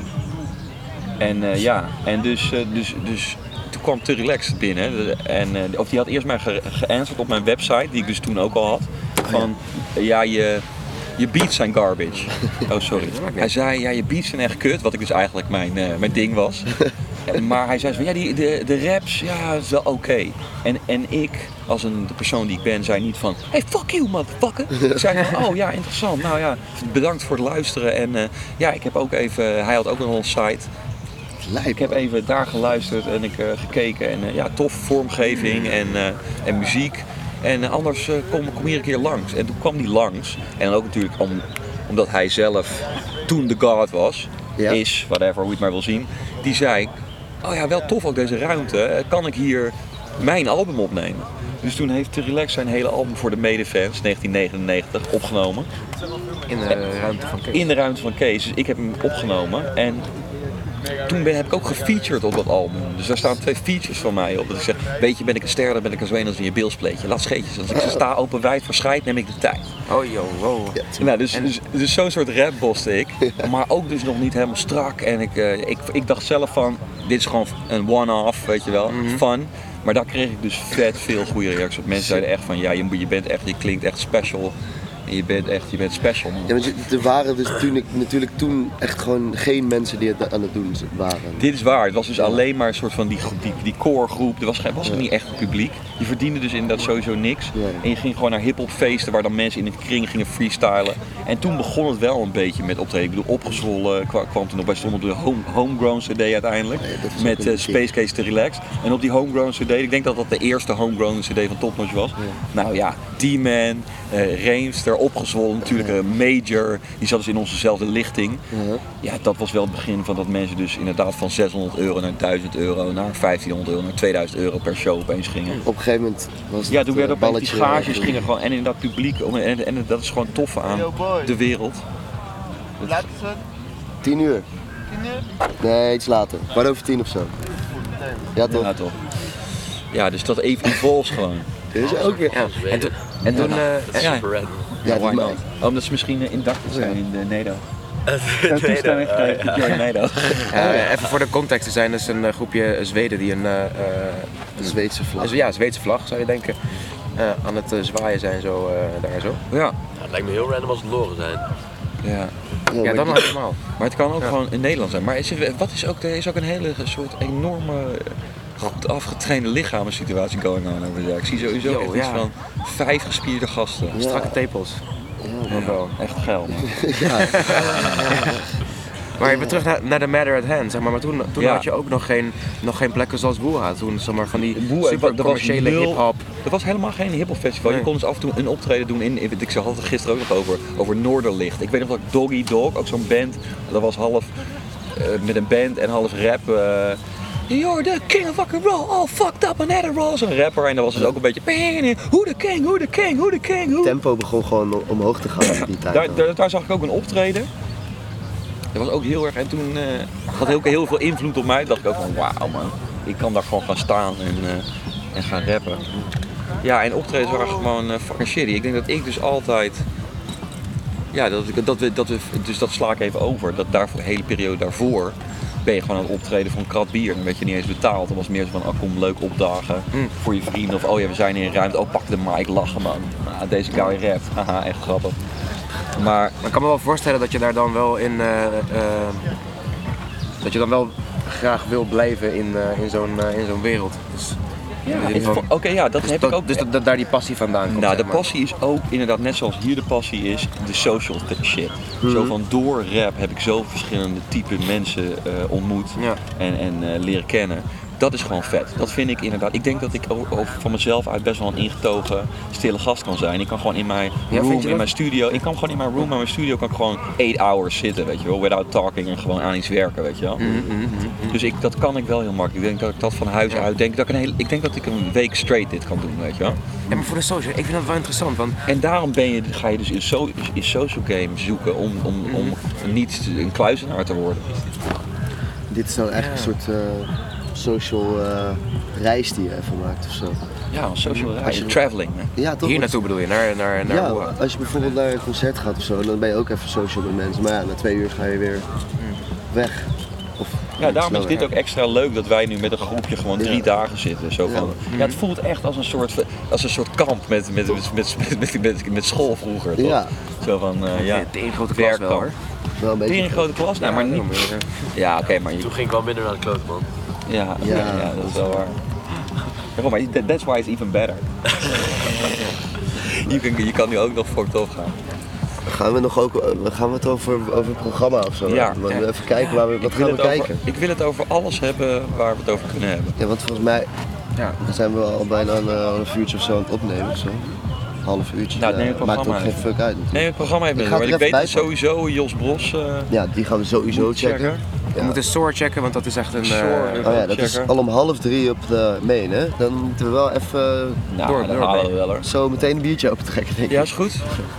En eh, ja, en dus, eh, dus, dus toen kwam Te Relaxed binnen. En, eh, of die had eerst maar ge- geanswerd op mijn website, die ik dus toen ook al had. Van, ja, je, je beats zijn garbage. Oh, sorry. Hij zei, ja, je beats zijn echt kut, wat ik dus eigenlijk mijn, mijn ding was. Maar hij zei zo van, ja, die, de, de raps, ja, is wel oké. En, en ik, als een de persoon die ik ben, zei niet van, hey, fuck you, motherfucker. Ik zei van, oh ja, interessant. Nou ja, bedankt voor het luisteren. En ja, ik heb ook even, hij had ook een site. Ik heb even daar geluisterd en ik eh, gekeken en eh, ja, tof vormgeving en, eh, en muziek. En anders kom, kom hier een keer langs. En toen kwam die langs. En ook natuurlijk om, omdat hij zelf toen de god was, Ja. is, whatever, hoe je het maar wil zien. Die zei, oh ja, wel tof ook deze ruimte. Kan ik hier mijn album opnemen? Dus toen heeft Relax zijn hele album voor de medefans, 1999, opgenomen. In de ruimte van Kees. In de ruimte van Kees. Dus ik heb hem opgenomen. En toen ben, heb ik ook gefeatured op dat album. Dus daar staan twee features van mij op. Dat ik zeg, weet je, ben ik een ster, dan ben ik een zween als in je beelspleetje. Laat scheetjes. Als ik sta open wijd verschijt, neem ik de tijd. Oh yo, wow. Nou, dus, dus, dus zo'n soort rap boste ik. Maar ook dus nog niet helemaal strak. En ik, eh, ik, ik dacht zelf van, dit is gewoon een one-off, weet je wel. Fun. Maar daar kreeg ik dus vet veel goede reacties op. Mensen zeiden echt van, ja, je, je bent echt, je klinkt echt special. En je bent echt, je bent special man. Ja, want er waren dus natuurlijk, natuurlijk toen echt gewoon geen mensen die het aan het doen waren. Dit is waar. Het was dus alleen maar een soort van die, die, die core groep. Er was, geen- was ook niet echt publiek. Je verdiende dus inderdaad sowieso niks. Ja. En je ging gewoon naar hip-hop feesten waar dan mensen in een kring gingen freestylen. En toen begon het wel een beetje met optreden. Ik bedoel, opgezwollen kwa- kwam toen nog bij stond op de home, Homegrown CD uiteindelijk. Met een eh. Space Case te Relax. En op die Homegrown CD, ik denk dat dat de eerste Homegrown CD van Top Notch was. Nou ja, D-Man, eh Opgezwollen natuurlijk. eh, Major, die zat dus in onzezelfde lichting. Ja. Ja, dat was wel het begin van dat mensen dus inderdaad van 600 euro naar 1000 euro, naar 1500 euro, naar 2000 euro per show opeens gingen. Op een gegeven moment was het Ja, toen eh, werden opeens die balletje, gages eh, gingen gewoon en inderdaad publiek om- en, en dat is gewoon tof aan de wereld. Tien uur. Nee, iets later. Kwart over tien of zo. Ja toch? Ja, toch. Ja, dus dat even evolves gewoon. Ook weer. Ja. En, toen- en toen... eh, Ja, Super red. Ja, why die- not? Oh, omdat ze misschien uh, inducted zijn in de. Ja, toestemming gekregen join NATO. eh, even voor de context, er zijn dus een eh, groepje Zweden die een... eh, eh, Een Zweedse vlag. een ja, Zweedse vlag zou je denken. eh, aan het zwaaien zijn zo eh, daar zo. Ja, Ja, het lijkt me heel random als het Loren zijn. ja. Ja, Ja, dan helemaal. Maar het kan ook Ja. gewoon in Nederland zijn. Maar is er, wat is ook, er is ook een hele soort enorme, goed afgetrainde lichamen-situatie going on over daar. Ik zie sowieso Yo, echt iets ja. van vijf gespierde gasten. Ja. Strakke tepels. Ja, wel. Echt geil. Ja, Maar even terug naar, naar de matter at hand, zeg maar. Maar toen, toen Ja. had je ook nog geen, nog geen plekken zoals Woeha. Toen, zeg maar, van die Woeha, super er commerciële hip-hop. Er was helemaal geen hiphop festival. Je kon dus af en toe een optreden doen in, ik had het gisteren ook nog over, over Noorderlicht. Ik weet nog dat Doggy Dog, ook zo'n band, dat was half eh, met een band en half rap. eh, You're the king of rock and roll, all fucked up on Adderall. Zo'n rapper en dat was dus ook een beetje Who the king, who the king, who the king, who tempo begon gewoon omhoog te gaan in die tijd. daar, daar, daar zag ik ook een optreden. Dat was ook heel erg. En toen eh, had heel, heel veel invloed op mij. Toen dacht ik ook van wauw man. Ik kan daar gewoon gaan staan en, eh, en gaan rappen. Ja, en optredens waren gewoon eh, fucking shitty. Ik denk dat ik dus altijd. Ja, dat, ik- dat we, dat we, dus dat sla ik even over. Dat daarvoor, de hele periode daarvoor ben je gewoon aan het optreden voor een krat bier. Dan werd je niet eens betaald. Dan was meer zo van, oh kom, leuk opdagen voor je vrienden. Of oh ja, we zijn in een ruimte. Oh, pak de mic, lachen man. Ah, deze guy rapt. Haha, echt grappig. Maar ik kan me wel voorstellen dat je daar dan wel in. eh, eh, dat je dan wel graag wil blijven in, eh, in zo'n in zo'n wereld. Dus, Ja, Oké, ja, dat dus heb dat, ik ook. Dus dat, daar die passie vandaan komt. nou, de maar. passie is ook inderdaad net zoals hier de passie is, de social shit. Zo van door rap heb ik zo verschillende type mensen eh, ontmoet Ja. en, en eh, leren kennen. Dat is gewoon vet. Dat vind ik inderdaad. Ik denk dat ik o- over van mezelf uit best wel een ingetogen, stille gast kan zijn. Ik kan gewoon in mijn Ja, room, vind je in mijn studio. Ik kan gewoon in mijn room, in mijn studio kan ik gewoon 8 hours zitten, weet je wel, without talking en gewoon aan iets werken, weet je wel. Mhm, Dus ik, dat kan ik wel heel makkelijk. Ik denk dat ik dat van huis uit denk. Dat ik, een hele, ik denk dat ik een week straight dit kan doen, weet je wel. Ja, maar voor de social, ik vind dat wel interessant. Want En daarom ben je, ga je dus in, so, in social games zoeken om, om, om niet een kluizenaar te worden. Dit is nou echt een soort eh, social eh, reis die je even maakt of zo. Ja, een social Als reis, je- traveling. hè. Ja, toch? hier naartoe bedoel je, naar, naar, naar Ja, als je bijvoorbeeld naar een concert gaat of zo, dan ben je ook even social met mensen. Maar ja, na twee uur ga je weer weg. Of Ja, daarom is dit ook extra leuk dat wij nu met een groepje gewoon drie Ja. dagen zitten. Zo van, ja. het voelt echt als een soort, als een soort kamp met, met, met, met, met, met, met school vroeger. Toch? Ja. Zo van, eh, ja, De grote klas wel hoor. Wel een beetje. Grote klas, nou, maar niet. Ja, oké, maar je, Toen ging ik wel minder naar de klote, man. Ja, ja. Ja. dat is wel waar. Ja, maar that- that's why it's even better. je, kan, je kan nu ook nog fucked off gaan. Gaan we nog ook, eh, gaan we het over, over het programma of zo? Ja. Even kijken, waar we, wat gaan we over- kijken? ik wil het over alles hebben waar we het over kunnen hebben. Ja, want volgens mij Ja. zijn we al bijna een, eh, een uurtje of zo aan het opnemen. of Zo. Half uurtje. Nou, neem het maakt ook geen even. fuck uit. natuurlijk. Nee, het programma heeft Ik ik weet even dat sowieso Jos Bros. eh, Ja, die gaan we sowieso checken. We moeten Soar checken, want dat is echt een... eh. Oh ja, dat is al om half drie op de main, hè? Dan moeten we wel even Nou, Door- door- halen we wel hoor. zo meteen een biertje open trekken, denk ik. Ja, is goed.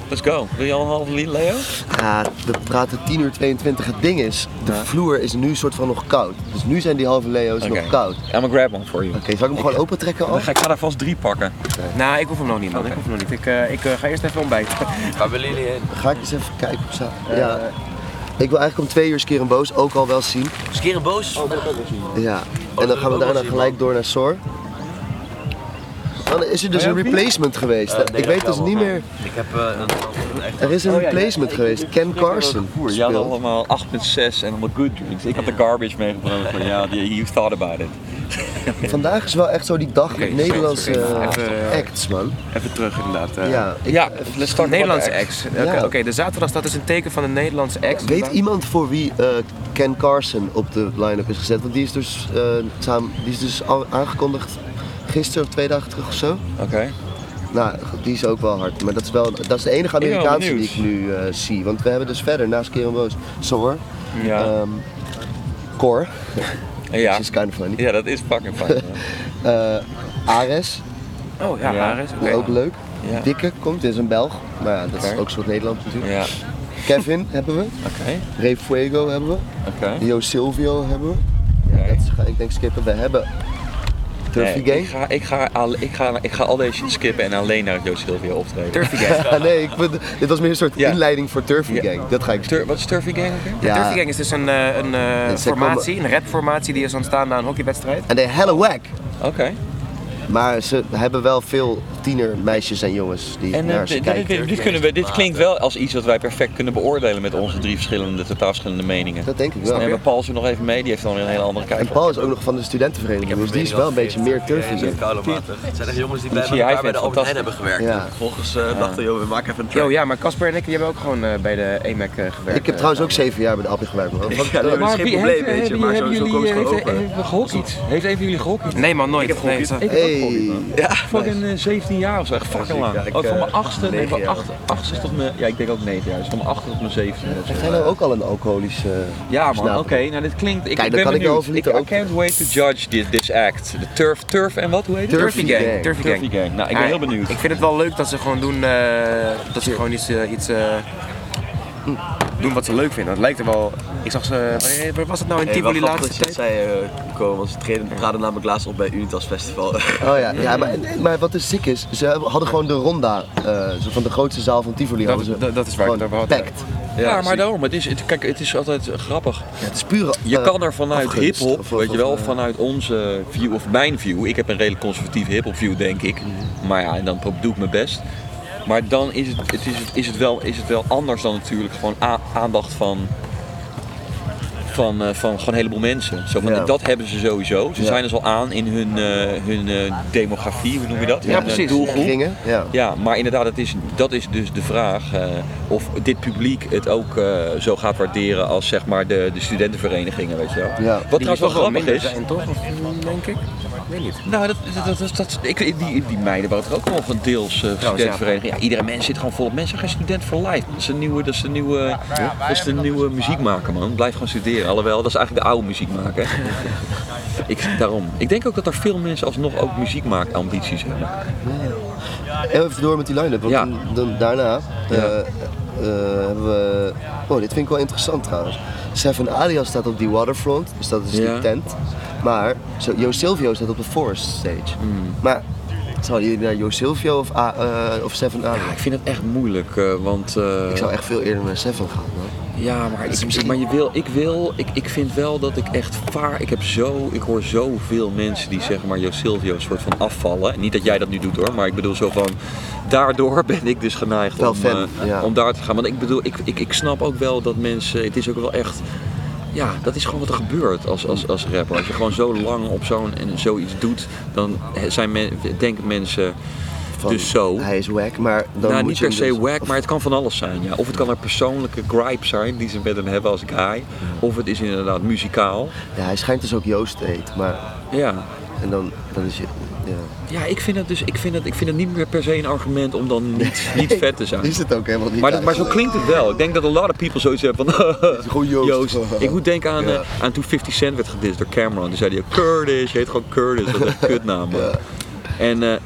Let's go. Wil je al een halve liter, Leo? Ja, we praten 10 uur 22. Het ding is, de vloer is nu soort van nog koud. Dus nu zijn die halve Leo's nog koud. I'm gonna grab one for you. Oké, zal ik hem gewoon open trekken al? Dan ga ik ga daar vast drie pakken. Nou, ik hoef hem nog niet, man. Ik hoef hem nog niet. Ik, eh, ik eh, ga eerst even ontbijten. Waar willen jullie heen? Ga ik eens even kijken op zaterdag. Ja. Ik wil eigenlijk om twee uur Skier en Boos ook al wel zien. Skier een boos? Ja. En wil dan gaan we daarna gelijk door naar Sor. Oh Dan is er dus Oh een replacement geweest. Eh, nee, ik weet dat dus niet meer. Ik heb eh, een, echt... Er is een Oh, ja, replacement geweest. Ken Carson. Je had allemaal 8.6 en allemaal good drinks. Ik had de garbage meegebracht van ja, you thought about it. Vandaag is wel echt zo die dag met Nederlandse eh, even- acts, man. Even terug inderdaad. eh. Ja, ik- Ja, let's start Nederlandse ex. Oké, Ja. de zaterdag staat dus een teken van een Nederlandse ex. Weet iemand voor wie eh, Ken Carson op de line-up is gezet? Want die is dus, eh, samen, die is dus aangekondigd gisteren of twee dagen terug of zo. Oké. Nou, die is ook wel hard. Maar dat is, wel, dat is de enige Amerikaanse die ik nu eh, zie. Want we hebben dus verder, naast Kieran Boos, Soar, Ja. ehm, Cor, ja. which is kind of funny, ja, dat is fucking fijn. eh, Ares, Oh ja, Ja. Ares. oké. ook leuk. Ja. Dikke komt, dit is een Belg. Maar ja, dat is ook een soort Nederland natuurlijk. Ja, Kevin hebben we, oké, Ray Fuego hebben we, oké. Yo Silvio hebben we. Oké. Dat is, ga ik denk skippen. We hebben Turfy Nee, Gang. ik, ga, ik, ga, al- ik, ga, ik ga al deze shit skippen en alleen naar Jo Silvio optreden. Turfy Gang. Nee, ik, ben- dit was meer een soort Ja. inleiding voor Turfy Ja. Gang. Dat ga ik Tur- wat is Turfy Gang ook weer? De Ja. Turfy Gang is dus een, eh, een eh, Dat zij formatie, een rapformatie die is ontstaan na een hockeywedstrijd. En they hella whack. Oké. Maar ze hebben wel veel tienermeisjes en jongens die En eh, naar ze kijken. dit, dit kunnen we, dit klinkt wel als iets wat wij perfect kunnen beoordelen met onze drie verschillende, totaal verschillende meningen. Dat denk ik Dan wel. hebben we Paul zo nog even mee, die heeft dan weer een hele andere kijk. En. Paul is ook nog van de studentenvereniging, dus die is wel een beetje meer Gang. koudermatig. Het zijn echt jongens die bij elkaar bij de Albert Heijn hebben gewerkt. Vervolgens eh, dachten we, joh, we maken even een track. Yo, ja, maar Casper en ik die hebben ook gewoon eh, bij de EMAC eh, gewerkt. Ik heb trouwens ook zeven jaar bij de Appie gewerkt. Ja, dat is geen probleem, weet je, maar zo, komen ze gewoon heeft, open. heeft gehockeyd? Heeft een van jullie gehockeyd? Nee man, nooit. Ik heb Hey. man. Ja. Fucking eh, 17 jaar of zo, echt fucking lang. Ja, ik, Ook van mijn eh, achtste, nee, van acht, achtste tot mijn, ja ik denk ook 9 jaar, dus van mijn achtste tot mijn 17 of zo. Hij nou ook al een alcoholische... Ja man, oké, nou dit klinkt, ik Kijk, dan ben kan ik benieuwd. ik, I can't wait to judge this, this act. De turf, turf en wat, hoe heet het? Turfy Turfy Gang. Gang. Turfy Turfy Gang. Gang. Nou, ik ben Ja, heel benieuwd. Ik vind het wel leuk dat ze gewoon doen, eh, dat ze gewoon iets, eh, iets eh, doen wat ze leuk vinden. Het lijkt er wel, ik zag ze, waar was het nou in Hey, Tivoli grappig laatste dat tijd? zei, eh, Ko, want ze traden namelijk laatst op bij Unitas Festival. Oh ja, ja maar, maar wat dus ziek is, ze hadden gewoon de ronda, eh, zo van de grootste zaal van Tivoli. Dat- hadden ze dat- dat is waar, gewoon packed. Ja, maar zie- daarom. Het is, het, kijk, het is altijd grappig. Ja, het is pure Je eh, kan er vanuit hip-hop, weet of- je wel, eh, vanuit onze view, of mijn view. Ik heb een redelijk conservatieve hip-hop view, denk ik. Maar ja, en dan doe ik mijn best. Maar dan is het, het, is, is het, wel, is het wel anders dan natuurlijk gewoon a- aandacht van, van, eh, van gewoon een heleboel mensen. Zo van, Ja. Dat hebben ze sowieso. Ze Ja. zijn dus al aan in hun, eh, hun eh, demografie, hoe noem je dat? Ja, Hun, precies. doelgroep. Ja. Ja, maar inderdaad, het is, dat is dus de vraag eh, of dit publiek het ook eh, zo gaat waarderen als zeg maar de, de studentenverenigingen, weet je wel. Ja. Wat Die trouwens wel grappig minder is. zijn, toch? Of, denk ik. Ik weet niet. Nou, dat, dat, dat, dat, ik, die, die meiden waren er ook wel van deels uh, studentenvereniging. Ja, iedere mens zit gewoon volop. Mensen zijn geen student voor life. Dat is de nieuwe, dat is de nieuwe, dat is de nieuwe muziek maken, man. Blijf gewoon studeren. Alhoewel, dat is eigenlijk de oude muziek maken. ik, daarom. Ik denk ook dat er veel mensen alsnog ook muziek maken ambities hebben. Even door met die line-up, want Ja. dan, dan daarna eh, eh, hebben we... Oh, dit vind ik wel interessant trouwens. Seven Alias staat op die waterfront, dus dat is Ja. die tent. Maar zo, Jo Silvio staat op de Forest stage. Mm. Maar zouden jullie naar Jo Silvio of, A- eh, of Seven? Ja, ik vind het echt moeilijk, eh, want... eh, Ik zou echt veel eerder naar Seven gaan, man. Ja, maar, ik, misschien- maar je wil, ik wil, ik, ik vind wel dat ik echt vaar, ik heb zo, ik hoor zoveel mensen die zeg maar Jo Silvio een soort van afvallen. Niet dat jij dat nu doet hoor, maar ik bedoel zo van, daardoor ben ik dus geneigd Wel om, fan, ja. om daar te gaan. Want ik bedoel, ik, ik, ik snap ook wel dat mensen, het is ook wel echt, ja, dat is gewoon wat er gebeurt als, als, als rapper. Als je gewoon zo lang op zo'n en zoiets doet, dan zijn men, denken mensen Van, dus zo. Hij is wack, maar dan Nou, moet niet je per se dus- wack, maar het kan van alles zijn. Ja. Of het kan een persoonlijke gripe zijn die ze met hem hebben als guy. Of het is inderdaad muzikaal. Ja, hij schijnt dus ook Joost te eten, maar... Ja, En dan, dan is je... Ja. ja ik, vind het dus, ik, vind het, ik vind het niet meer per se een argument om dan niet, niet vet te zijn. Is het ook helemaal niet Maar, dat, maar zo klinkt het wel. Ik denk dat a lot of people zoiets hebben van Gewoon Joost. Ik moet denken aan, Ja. eh, aan toen 50 Cent werd gedist door Cameron. Toen zei hij Curtis, je heet gewoon Curtis. Dat is een kutnaam. Ja. En eh,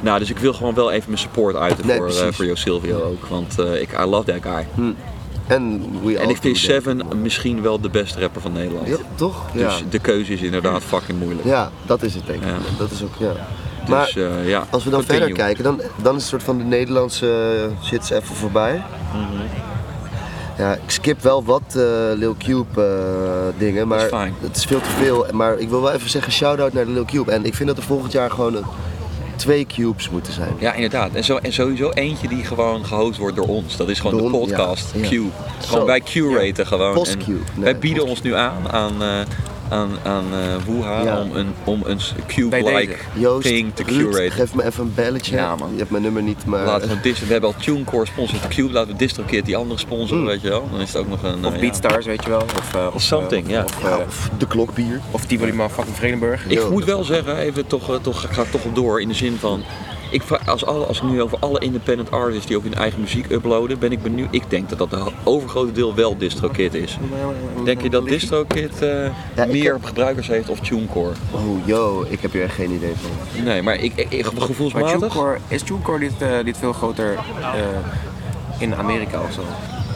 nou, dus ik wil gewoon wel even mijn support uiten Nee, voor, precies. voor Jo Silvio ook. Want ik, I love that guy. En, we En ik vind that. Seven misschien wel de beste rapper van Nederland. Ja, toch? Dus ja. de keuze is inderdaad fucking moeilijk. ja, dat is het denk ik. Ja. Dat is ook, ja. Maar Dus eh, ja, als we dan continue. verder kijken, dan, dan is het soort van de Nederlandse shit is even voorbij. Mhm. Ja, ik skip wel wat eh, Lil Cube eh, dingen, maar het is veel te veel. Maar ik wil wel even zeggen shout-out naar de Lil Cube. En ik vind dat er volgend jaar gewoon een twee cubes moeten zijn. Ja, inderdaad. En, zo, en sowieso eentje die gewoon gehost wordt door ons. Dat is gewoon Door de ja. podcast Ja. Cube. Gewoon wij curaten gewoon. Postcube. Nee, wij bieden ons nu aan aan, eh, aan, aan eh, Woeha Ja. om een, om een cube-like thing te Ruud, curaten. geef me even een belletje. Ja, man. Je hebt mijn nummer niet, maar... Laten we, dis- we hebben al TuneCore sponsort de Cube, laten we DistroKid die andere sponsoren, Mm. weet je wel. Dan is het ook nog een... Of eh, Beatstars, weet je wel. Of, eh, of something, ja. Of, Ja, eh, of de klokbier. of Tivoli fucking Vredenburg. Ik Yo, moet wel zeggen, even toch, toch, ik ga toch op door in de zin van. Ik, als, alle, als ik nu over alle independent artists die ook hun eigen muziek uploaden, ben ik benieuwd. Ik denk dat dat de overgrote deel wel DistroKid is. Denk je dat DistroKid eh, Ja, meer heb- gebruikers heeft of TuneCore? Oh, yo, ik heb hier echt geen idee van. Nee, maar ik, ik, ik- Maar gevoelsmatig. TuneCore, is TuneCore dit, eh, dit veel groter eh, in Amerika of zo?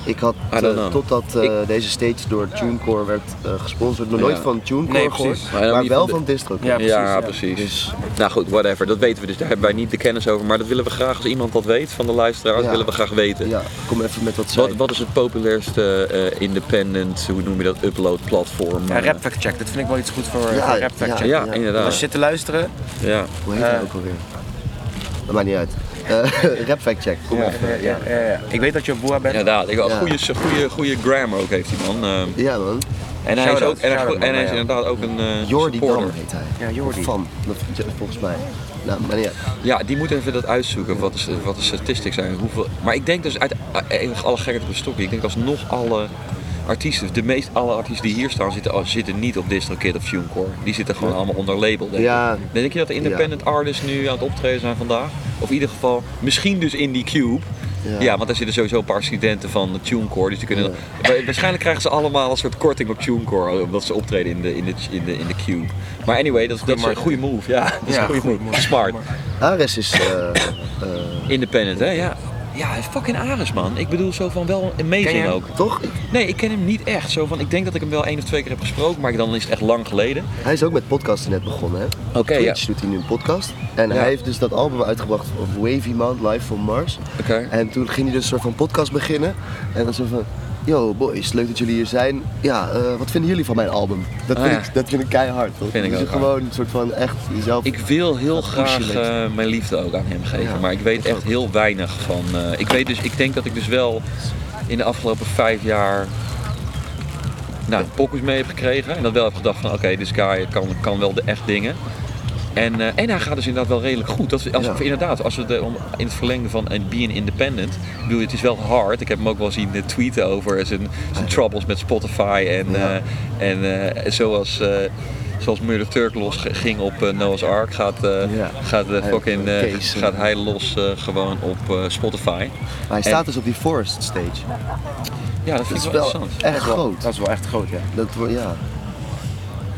Ik had, eh, totdat eh, Ik- deze stage door TuneCore werd eh, gesponsord, nog Ja. nooit van TuneCore Nee, gehoord. Maar maar wel van de- van DistroKid. Ja, precies, ja, ja. precies. Dus- Nou goed, whatever. Dat weten we dus. Daar hebben wij niet de kennis over. Maar dat willen we graag, als iemand dat weet van de luisteraars, Ja. willen we graag weten. Ja, kom even met wat Wat, zij. wat is het populairste eh, independent, hoe noem je dat, upload platform? Ja, eh, Rap Fact Check, dat vind ik wel iets goed voor, Ja, voor Rap Fact ja, Check. ja, ja. inderdaad. Als je zit te luisteren, ja. Hoe heet Eh, ook alweer? Dat maakt niet uit. Eh Rap Fact Check, kom ja, even. ja, ja, ja, ja. ik weet dat je op Boa bent. Inderdaad, ik Ja. goede, goede, goede grammar ook heeft die man. eh, Ja man, en hij is, ook, en hij, en hij is ja. inderdaad ook een eh Jordi supporter. Dam heet hij. Ja, Jordi. Van, volgens mij. Nou, maar uit. Ja, die moet even dat uitzoeken, wat de, wat de statistics zijn. Hoeveel, maar ik denk dus, uit eh, alle gekheid op een stokje, ik denk alsnog alle artiesten, de meest alle artiesten die hier staan, zitten, zitten niet op DistroKid of TuneCore. Die zitten gewoon allemaal onder label. Denk, Ja. ik. denk je dat de independent artists nu aan het optreden zijn vandaag? Of in ieder geval, misschien dus in die Cube. Ja. Ja. want daar zitten sowieso een paar studenten van TuneCore. Dus die kunnen Wa- Waarschijnlijk krijgen ze allemaal een soort korting op TuneCore. Omdat ze optreden in de, in de, in de, in de Cube. Maar anyway, dat, is- dat is een goede move. Ja, dat is Ja, een goede move. Smart. Ares is... eh, eh, Independent, hè? Ja. Ja, fucking Ares, man. Ik bedoel zo van wel amazing ook. toch? Nee, ik ken hem niet echt. Zo van, ik denk dat ik hem wel één of twee keer heb gesproken, maar dan is het echt lang geleden. Hij is ook met podcasten net begonnen, hè? Oké, ja. Twitch doet hij nu een podcast. En Ja. hij heeft dus dat album uitgebracht, of Wavy Man, Live from Mars. Oké. En toen ging hij dus een soort van podcast beginnen. En dan zo van, yo boys, leuk dat jullie hier zijn. Ja, eh, wat vinden jullie van mijn album? Dat Ah, vind, ja. ik, dat vind ik keihard. Toch? Vind ik ook gewoon een soort van echt jezelf... Ik wil heel Dat graag eh, mijn liefde ook aan hem geven, Ja, maar ik weet echt ook. heel weinig van. eh, ik weet dus, ik denk dat ik dus wel in de afgelopen vijf jaar nou, pokus mee heb gekregen en dat wel heb gedacht van oké, this guy kan, kan wel de echt dingen. En, eh, en hij gaat dus inderdaad wel redelijk goed. Dat is, als, Ja. Inderdaad, als we de, om, in het verlengde van en being independent. Ik bedoel, het is wel hard. Ik heb hem ook wel zien eh, tweeten over zijn, zijn troubles met Spotify. En, Ja. eh, en eh, zoals, eh zoals Murder Turk los ging op eh, Noah's Ark, gaat, eh, Ja. gaat, fucking, eh, eh, eh, gaat hij los eh, gewoon op eh, Spotify. Maar hij staat dus op die Forest stage. Ja, dat vind is ik wel wel interessant. echt Dat is wel- groot. Dat is wel echt groot, ja. Dat ja,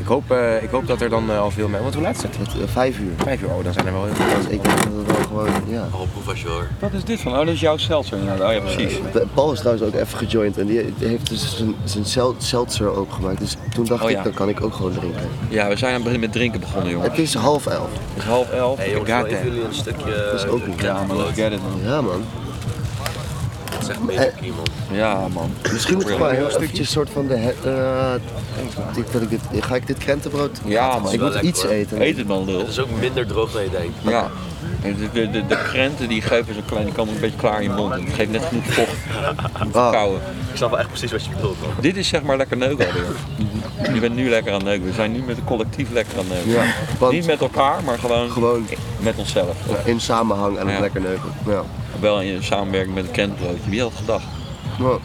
Ik hoop, eh, ik hoop dat er dan eh, al veel mensen... Want hoe laat is het? het, eh, vijf uur. Vijf uur, oh, dan zijn er wel heel veel Dus ik denk dat het wel gewoon, ja. Al proefasjeur. Wat is dit van? Oh, dat is jouw seltzer inderdaad. Oh ja, precies. Paul is trouwens ook even gejoind en die heeft dus zijn, zijn sel- seltzer ook gemaakt. Dus toen dacht Oh, ik, ja. dan kan ik ook gewoon drinken. Ja, we zijn aan het begin met drinken begonnen, jongen. Het is half elf. Het is half elf. Hey jongens, jullie een stukje... Dat is ook niet. Ja, man, let's get it, man. Ja man. Dat is echt een beetje iemand. Ja, man. Misschien moet ik gewoon heel eventjes soort van de... eh, ik denk dat ik dit, ga ik dit krentenbrood? Ja, man. Ik moet iets eten. Eet het, man, lul. Het is ook minder droog dan je denkt. Ja. De, de, de, de krenten die geven zo'n klein, die komen een beetje klaar in je mond. Het geeft net genoeg vocht om te kauwen. Ik snap wel echt precies wat je bedoelt man. Dit is zeg maar lekker neuken alweer. Je bent nu lekker aan neuken. We zijn nu met een collectief lekker aan neuken. Ja, want Niet met elkaar, maar gewoon, Gewoon. met onszelf. in samenhang en het Ja. lekker neuken. Ja. Wel in samenwerking met een krentenbroodje. Wie had het gedacht? Nou,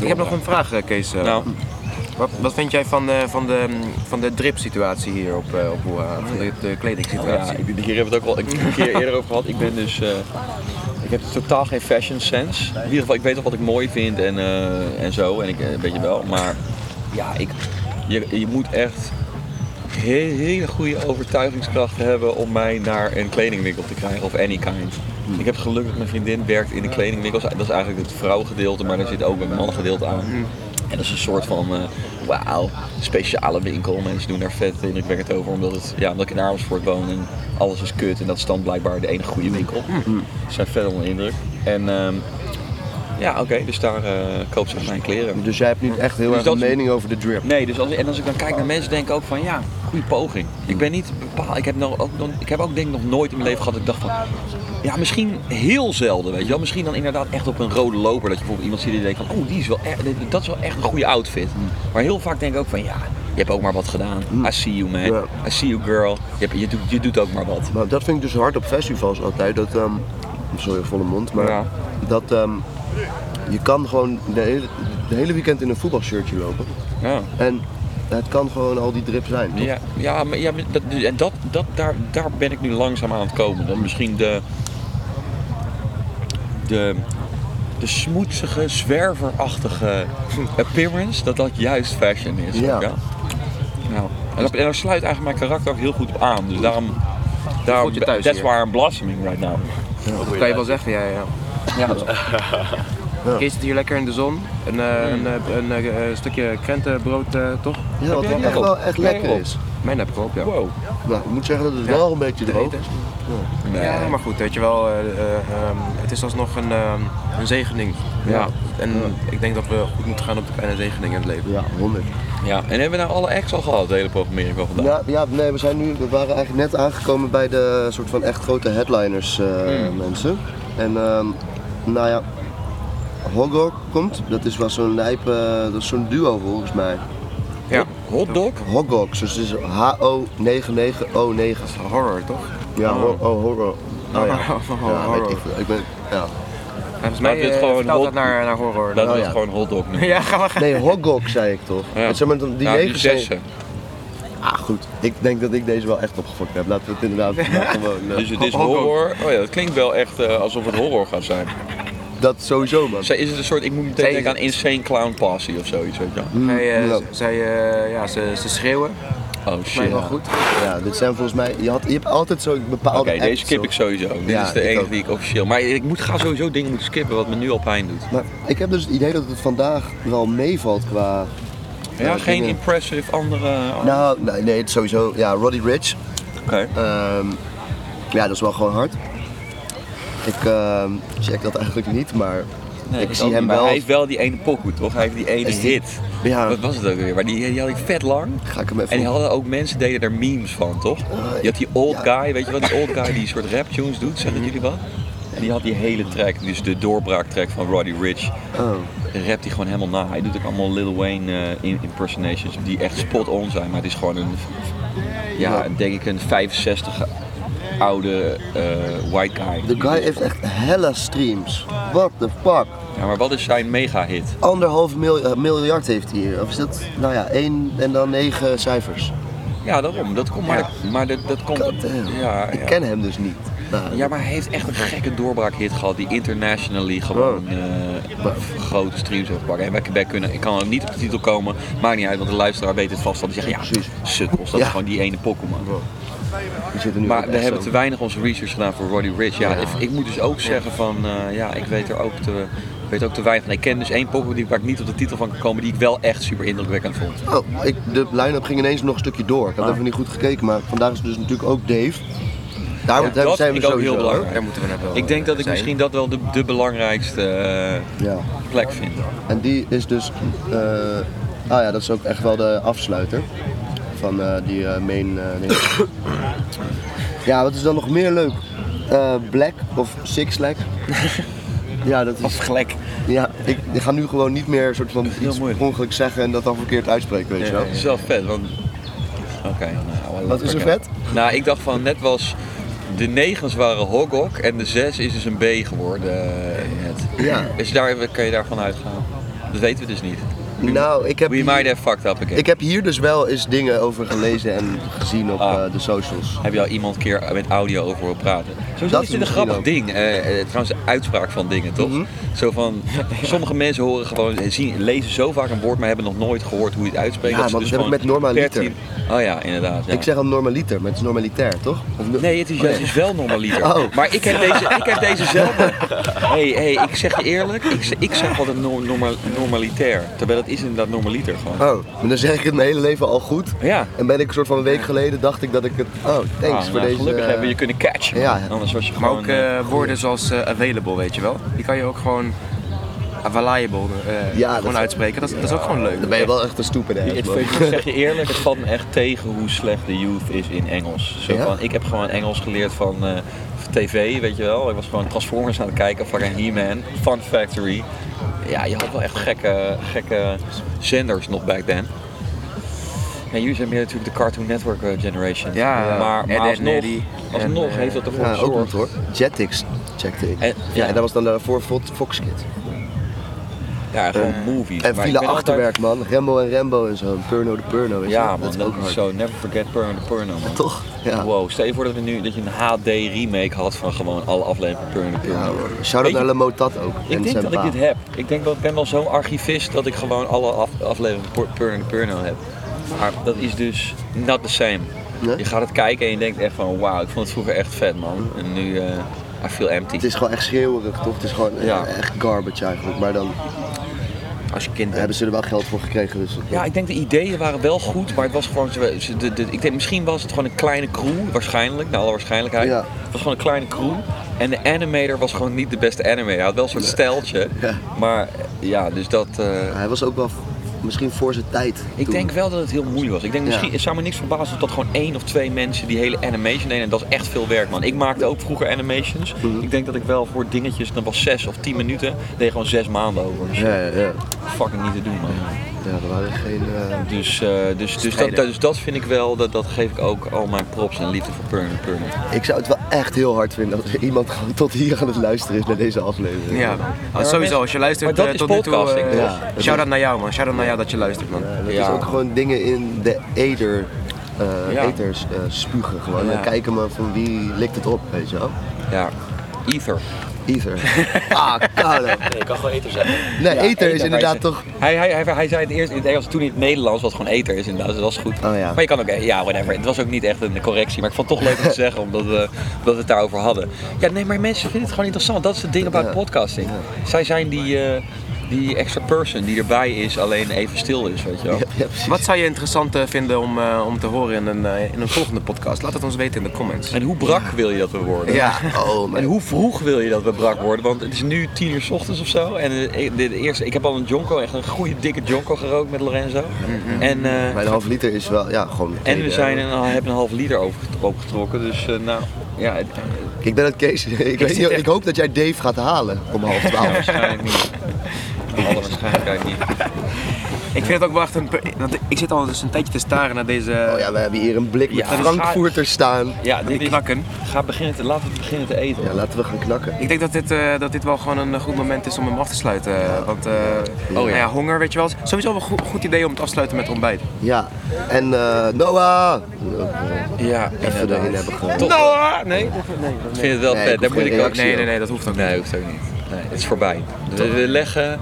Ik heb nog een vraag, eh, Kees. Eh, Nou, wat, wat vind jij van de, van de, van de drip-situatie hier op, eh, op? Van de, de ja, kledingsituatie? ik, hier hebben we het ook al een keer eerder over gehad. Ik ben dus... eh, ik heb totaal geen fashion sense. In ieder geval, ik weet wel wat ik mooi vind en, eh, en zo. En ik eh, weet je wel. Maar ja, ik, je, je moet echt he- hele goede overtuigingskracht hebben om mij naar een kledingwinkel te krijgen of any kind. Ik heb geluk dat mijn vriendin werkt in de kledingwinkels. Dat is eigenlijk het vrouwgedeelte, maar daar zit ook een mannengedeelte aan. En dat is een soort van, wauw, speciale winkel. Mensen doen daar vet indrukwekkend over, omdat, het, ja, omdat ik in Amersfoort woon en alles is kut. En dat is dan blijkbaar de enige goede winkel. Ze zijn vet onder de indruk. En ehm, Ja, oké, dus daar eh koopt ze mijn kleren. Dus jij hebt niet echt heel Dus erg een mening over de drip. Nee, dus als, en als ik dan kijk naar mensen, denk ik ook van ja, goede poging. Ik ben niet bepaald. Ik heb, nog, ook, nog- ik heb ook denk ik nog nooit in mijn leven gehad dat ik dacht van. Ja, misschien heel zelden, weet je wel. Misschien dan inderdaad echt op een rode loper. Dat je bijvoorbeeld iemand ziet die denkt van, oh, die is wel echt, dat is wel echt een goede outfit. Maar heel vaak denk ik ook van, ja, je hebt ook maar wat gedaan. I see you, man. Ja. I see you, girl. Je, hebt- je, doet, je doet ook maar wat. Maar dat vind ik dus hard op festivals altijd. Dat, ehm sorry, volle mond. Maar Ja. dat ehm, je kan gewoon de hele, de hele weekend in een voetbalshirtje lopen. Ja. En het kan gewoon al die drip zijn. toch? Ja, ja, maar, ja dat, en dat, dat, daar, daar ben ik nu langzaam aan het komen. Dat misschien de, de, de smoetsige, zwerverachtige appearance, dat dat juist fashion is. Ja. ook, ja? Nou, en, dat, en daar sluit eigenlijk mijn karakter ook heel goed op aan. Dus daarom, daarom voelt je thuis that's hier. why I'm blossoming right now. Dat kan je wel zeggen, ja. ja. Ja, dat- Kees zit hier lekker in de zon. Een, eh, een, eh, een, eh, stukje krentenbrood, eh, toch? Ja, wat echt wel echt lekker is. Mijn heb ik op, ja. wow. Nou, ik moet zeggen dat het Ja. wel een beetje droog is. Ja, maar goed, weet je wel, eh, eh, ehm, het is alsnog een, ehm, een zegening. Ja. En ik denk dat we goed moeten gaan op de kleine zegeningen in het leven. Ja, 100. Ja, en hebben we nou alle acts al gehad, de hele programmering van vandaag? Ja, ja, nee, we, zijn nu, we waren eigenlijk net aangekomen bij de soort van echt grote headliners eh, Hmm. mensen. En ehm, nou ja, Hogok komt, dat is wel zo'n lijp, dat is zo'n duo volgens mij. Ja, Hotdog? Hogok, dus het is H-O-99-O-9. horror toch? Ja, ho- oh, horror. Oh ja, ja horror. weet ik, ik ben, ja. Volgens Laten mij het gewoon hot- dat naar, naar horror. Laten Oh, we ja. het gewoon hotdog noemen. ja, gaan we gaan. Nee, Hogok zei ik toch. Ja. En zeg maar, die Ja, negen zijn- zessen. Ah goed, ik denk dat ik deze wel echt opgefokt heb. Laten we het inderdaad maar gewoon... eh, Dus het is Hotdog. horror. Oh ja, dat klinkt wel echt eh, alsof het horror gaat zijn. Dat sowieso man. Zij- Is het een soort, ik moet meteen Zij- denken aan Insane Clown Posse of zoiets, weet je wel. Zij, eh, zij eh, ja, ze, ze schreeuwen. Oh shit. wel Oké, goed. Ja, dit zijn volgens mij, je, had, je hebt altijd zo'n bepaalde deze acts, skip ik sowieso. Dit Ja, is de enige ook. die ik officieel... Maar ik moet, ga sowieso dingen moeten skippen wat me nu al pijn doet. Maar ik heb dus het idee dat het vandaag wel meevalt qua... Ja, Ja, geen dingen. impressive andere... Nou, nee, nee, sowieso... Ja, Roddy Rich. Oké. ehm, ja, dat is wel gewoon hard. Ik ehm, check dat eigenlijk niet, maar Nee, ik zie hem wel... Hij heeft wel die ene pokoe, toch? Hij heeft die ene die- hit. Ja, Wat was het ook weer? Maar die, die had ik vet lang. ga ik hem even... En die hadden ook mensen deden er memes van, toch? Je had die old guy, weet je wat? Die old guy die soort rap tunes doet, zeggen jullie wat? En die had die hele track, dus de doorbraaktrack van Roddy Rich. Oh. rapt hij gewoon helemaal na. Hij doet ook allemaal Lil Wayne eh, impersonations die echt spot on zijn. Maar het is gewoon een, ja, denk ik een 65 oude eh, white guy. De guy heeft echt hella streams. What the fuck? Ja, maar wat is zijn mega hit? Anderhalf mil- eh, miljard heeft hij hier. Of is dat, nou ja, één en dan negen cijfers. Ja, daarom. Dat komt, maar, maar dat, dat komt. Ja, Ik ja. ken hem dus niet. Nou, Ja, maar hij heeft echt een gekke doorbraakhit gehad die internationally gewoon Oh. eh, grote streams heeft gepakt. En wij, wij kunnen, ik kan er niet op de titel komen, maakt niet uit, want de luisteraar weet het vast al. Die zeggen, ja, sukkels, dat Ja. is gewoon die ene Pokémon. Die zitten nu Maar we hebben te weinig onze research gedaan voor Roddy Rich. Ja, ik, ik moet dus ook zeggen van, eh, ja, ik weet er ook te, weet ook te weinig van. Ik ken dus één Pokémon die, waar ik niet op de titel van kan komen, die ik wel echt super indrukwekkend vond. Oh, ik, de line-up ging ineens nog een stukje door. Ik had Ah. even niet goed gekeken, maar vandaag is dus natuurlijk ook Dave. Daar dat zijn vind we ik ook heel belangrijk. Daar moeten we net wel Ik denk dat ik zijn. misschien dat wel de, de belangrijkste eh, Ja. plek vind. En die is dus, eh, ah ja, dat is ook echt wel de afsluiter van eh, die eh, main eh, ding. ja, wat is dan nog meer leuk? Eh, Black of Six Leg. ja, dat is. Of glek. Ja, ik, ik ga nu gewoon niet meer soort van iets ongeluk zeggen en dat dan verkeerd uitspreken, weet je wel. Dat is wel vet, want... Oké, nou, Wat is er vet? Nou, ik dacht van, net was... De negens waren Hogok en de zes is dus een B geworden. net. Ja. Dus daar kan je daarvan uitgaan. Dat weten we dus niet. Nou, ik heb, We hier, might have fucked up again. ik heb hier dus wel eens dingen over gelezen en gezien op Ah. eh, de socials. Heb je al iemand een keer met audio over horen praten? Sowieso Dat is dit een grappig ook. ding. Eh, trouwens, de uitspraak van dingen, toch? Mhm. Zo van, sommige mensen horen gewoon, zien, lezen zo vaak een woord, maar hebben nog nooit gehoord hoe je het uitspreekt. Ja, ze want dus dat heb ik met normaliter. Oh ja, inderdaad. ja. Ik zeg al normaliter, maar het is normalitair, toch? Of Nee, het is juist dus wel normaliter. Oh. Maar ik heb deze, ik heb deze zelf. Hey, hey, ik zeg je eerlijk, ik, zeg- ik zeg altijd no- norma- normalitair. Terwijl het is inderdaad normaliter gewoon. Oh, maar dan zeg ik het mijn hele leven al goed. Ja. En ben ik een soort van een week geleden, dacht ik dat ik het... Oh, thanks Ah, voor nou, deze... Gelukkig eh, hebben we je kunnen catchen. ja. Anders was je Maar ook eh, eh, woorden zoals eh, available, weet je wel. Die kan je ook gewoon Available eh Ja, gewoon dat- uitspreken. Dat, is- dat is ook gewoon leuk. Dan ben je wel echt een stoepen Ik, ik, ik zeg je eerlijk, het valt me echt tegen hoe slecht de youth is in Engels. Zo Ja? van, ik heb gewoon Engels geleerd van eh, tv, weet je wel. Ik was gewoon Transformers aan het kijken, fucking He-Man, Fun Factory. Ja, je had wel echt gekke, gekke zenders nog back then. En jullie zijn meer natuurlijk de Cartoon Network eh, generation. Ja, maar, maar Ed, Ed, alsnog, alsnog En, eh, heeft dat ervoor Ja, ook goed hoor. Jetix checkte ik. En- ja, ja. en dat was dan daarvoor Fo- Fox Kids. Ja, gewoon movies. En file altijd- achterwerk man. Rembo en Rembo en zo. Purno de Purno. je Ja man, dat is is hard. zo. Never forget Purno de Purno man. Toch? Ja. Wow, stel je voor dat, we nu, dat je een HD remake had van gewoon alle afleveringen Purno de Purno. Ja, Shout-out naar Lamotat ook. Ik en denk dat ik dit heb. Ik denk dat ik ben wel zo'n archivist dat ik gewoon alle af, afleveringen Pur- Purno de Purno heb. Maar dat is dus not the same. Nee? Je gaat het kijken en je denkt echt van wauw, ik vond het vroeger echt vet man. En nu, eh I feel empty. Het is gewoon echt schreeuwerig, toch? Het is gewoon eh, Ja. echt garbage eigenlijk. Maar dan Als je kind bent. hebben ze er wel geld voor gekregen. Dus Ja, ik denk de ideeën waren wel goed, maar het was gewoon. ze- De, de, ik denk, misschien was het gewoon een kleine crew, waarschijnlijk, naar alle waarschijnlijkheid. Ja. Het was gewoon een kleine crew. En de animator was gewoon niet de beste animator. Hij had wel een soort stijltje. Ja. Maar ja, dus dat. eh, hij was ook wel misschien voor zijn tijd. ik toen. denk wel dat het heel moeilijk was. Ik denk Ja. misschien, het zou me niks verbazen dat gewoon één of twee mensen die hele animation deden. En dat is echt veel werk, man. Ik maakte ook vroeger animations. Mhm. Ik denk dat ik wel voor dingetjes, dat was zes of tien minuten, deed gewoon zes maanden over. Dus Ja, ja, ja. fucking niet te doen, man. Ja, er waren geen... eh, Dus, eh, dus, dus, dat, dus dat vind ik wel, dat, dat geef ik ook al mijn props en liefde voor Purner Purner. Ik zou het wel echt heel hard vinden dat er iemand gewoon tot hier aan het luisteren is naar deze aflevering. Ja, sowieso. Als je luistert Maar dat eh, is tot nu toe. podcasting, eh, toch? Shout-out naar jou, man. Shout-out naar jou dat je luistert, man. Dat Ja. is ook gewoon dingen in de eder, eh Ja. eters spugen gewoon. Ja. En kijken maar van wie likt het op, weet je wel. Ja, Ether. Ether. ah, koude. Nee, ik kan gewoon eten zeggen. Nee, Ja, ether is inderdaad hij toch... Hij, hij, hij, hij zei het eerst in het Engels, toen in het Nederlands, wat gewoon Ether is inderdaad, dus dat was goed. Oh ja. Maar je kan ook, ja, whatever. Het was ook niet echt een correctie, maar ik vond het toch leuk om te zeggen, omdat we, omdat we het daarover hadden. Ja, nee, maar mensen vinden het gewoon interessant. Dat is het ding bij Ja. podcasting. Zij zijn die, eh, die extra person die erbij is, alleen even stil is, weet je wel. Ja, ja, precies. Wat zou je interessant eh, vinden om, eh, om te horen in een, eh, in een volgende podcast? Laat het ons weten in de comments. En hoe brak wil je dat we worden? Ja. Oh, En hoe vroeg wil je dat we brak worden? Want het is nu tien uur 's ochtends of zo. En de, eerste, ik heb al een jonko, echt een goede dikke jonko gerookt met Lorenzo. En, eh, mijn half liter is wel, ja, gewoon... en we zijn een, hebben een half liter over, opgetrokken. Dus eh, nou, ja, het, Ik ben het Kees. Ik, weet zit niet, echt- ik hoop dat jij Dave gaat halen om half ja, twaalf. waarschijnlijk niet. Alle waarschijnlijkheid niet. Ik vind het ook wel echt een... want Ik zit al dus een tijdje te staren naar deze... Oh ja, we hebben hier een blik met Ja, Frankfurters staan. Ja, dit is, knakken. ga beginnen te, laten we beginnen te eten. Ja, laten we gaan knakken. Ik denk dat dit, eh, dat dit wel gewoon een goed moment is om hem af te sluiten. eh, Want eh, nou ja. ja, honger, weet je wel. is Sowieso wel een goed, goed idee om het afsluiten met ontbijt. Ja, en eh, Noah! Ja, Even erin hebben ge... Noah! Nee, nee, Ik vind het wel Nee, vet, daar moet ik ook nee, nee, nee, dat hoeft ook niet. Nee, hoeft ook niet. Nee, het is voorbij. We leggen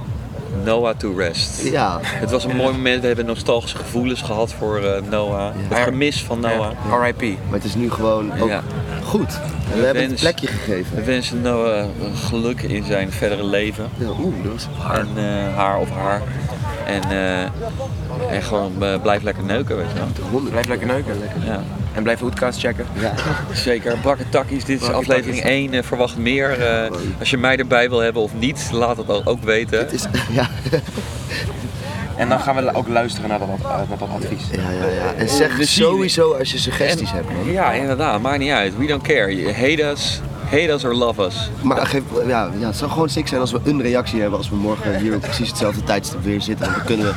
Noah to rest. Ja, Het was een mooi moment. We hebben nostalgische gevoelens gehad voor eh, Noah. Het gemis van Noah. Ja, RIP. maar het is nu gewoon ook Ja. goed. We, hebben het een plekje We gegeven. wensen Noah geluk in zijn verdere leven. Ja, Oeh, dat was hard. En eh, haar of haar. En, eh, en gewoon eh, blijf lekker neuken, weet je wel. Blijf lekker neuken. Ja, En blijf Hoodcast checken. Ja. zeker. Brakke takkies, dit is aflevering takkies. 1. eh, verwacht meer. Eh, als je mij erbij wil hebben of niet, laat het ook- ook weten. Het is, ja, En dan gaan we ook luisteren naar dat, eh, naar dat advies. ja, ja, ja. En zeg We zien- sowieso als je suggesties En- hebt, man. Ja, inderdaad. Maakt niet uit. We don't care. You Hate us, hate us or love us. Maar geef, ja, ja, het zou gewoon sick zijn als we een reactie hebben als we morgen hier op precies hetzelfde tijdstip weer zitten. En dan kunnen we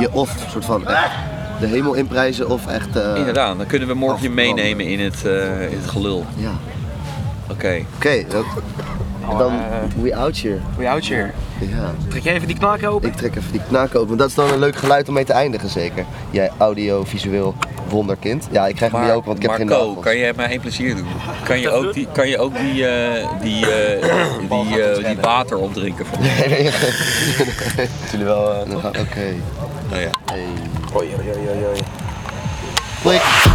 je of soort van echt de hemel inprijzen of echt... eh, Inderdaad, dan kunnen we morgen je meenemen in het, eh, in het gelul. Ja. Oké. Oké, dan eh, we out here. We out here. Ja. Trek jij even die knaak open? Ik trek even die knaak open, want dat is dan een leuk geluid om mee te eindigen zeker. Jij audiovisueel wonderkind. Ja, ik krijg hem niet open, want ik heb geen Marco, nagels. kan je mij één plezier doen? Kan je ook die, kan je ook die, eh, die, eh, die, die water opdrinken voor mij? Nee, nee, Jullie wel... Oké. Oh ja. Hey. Oj, yeah, yeah, yeah, yeah. Like,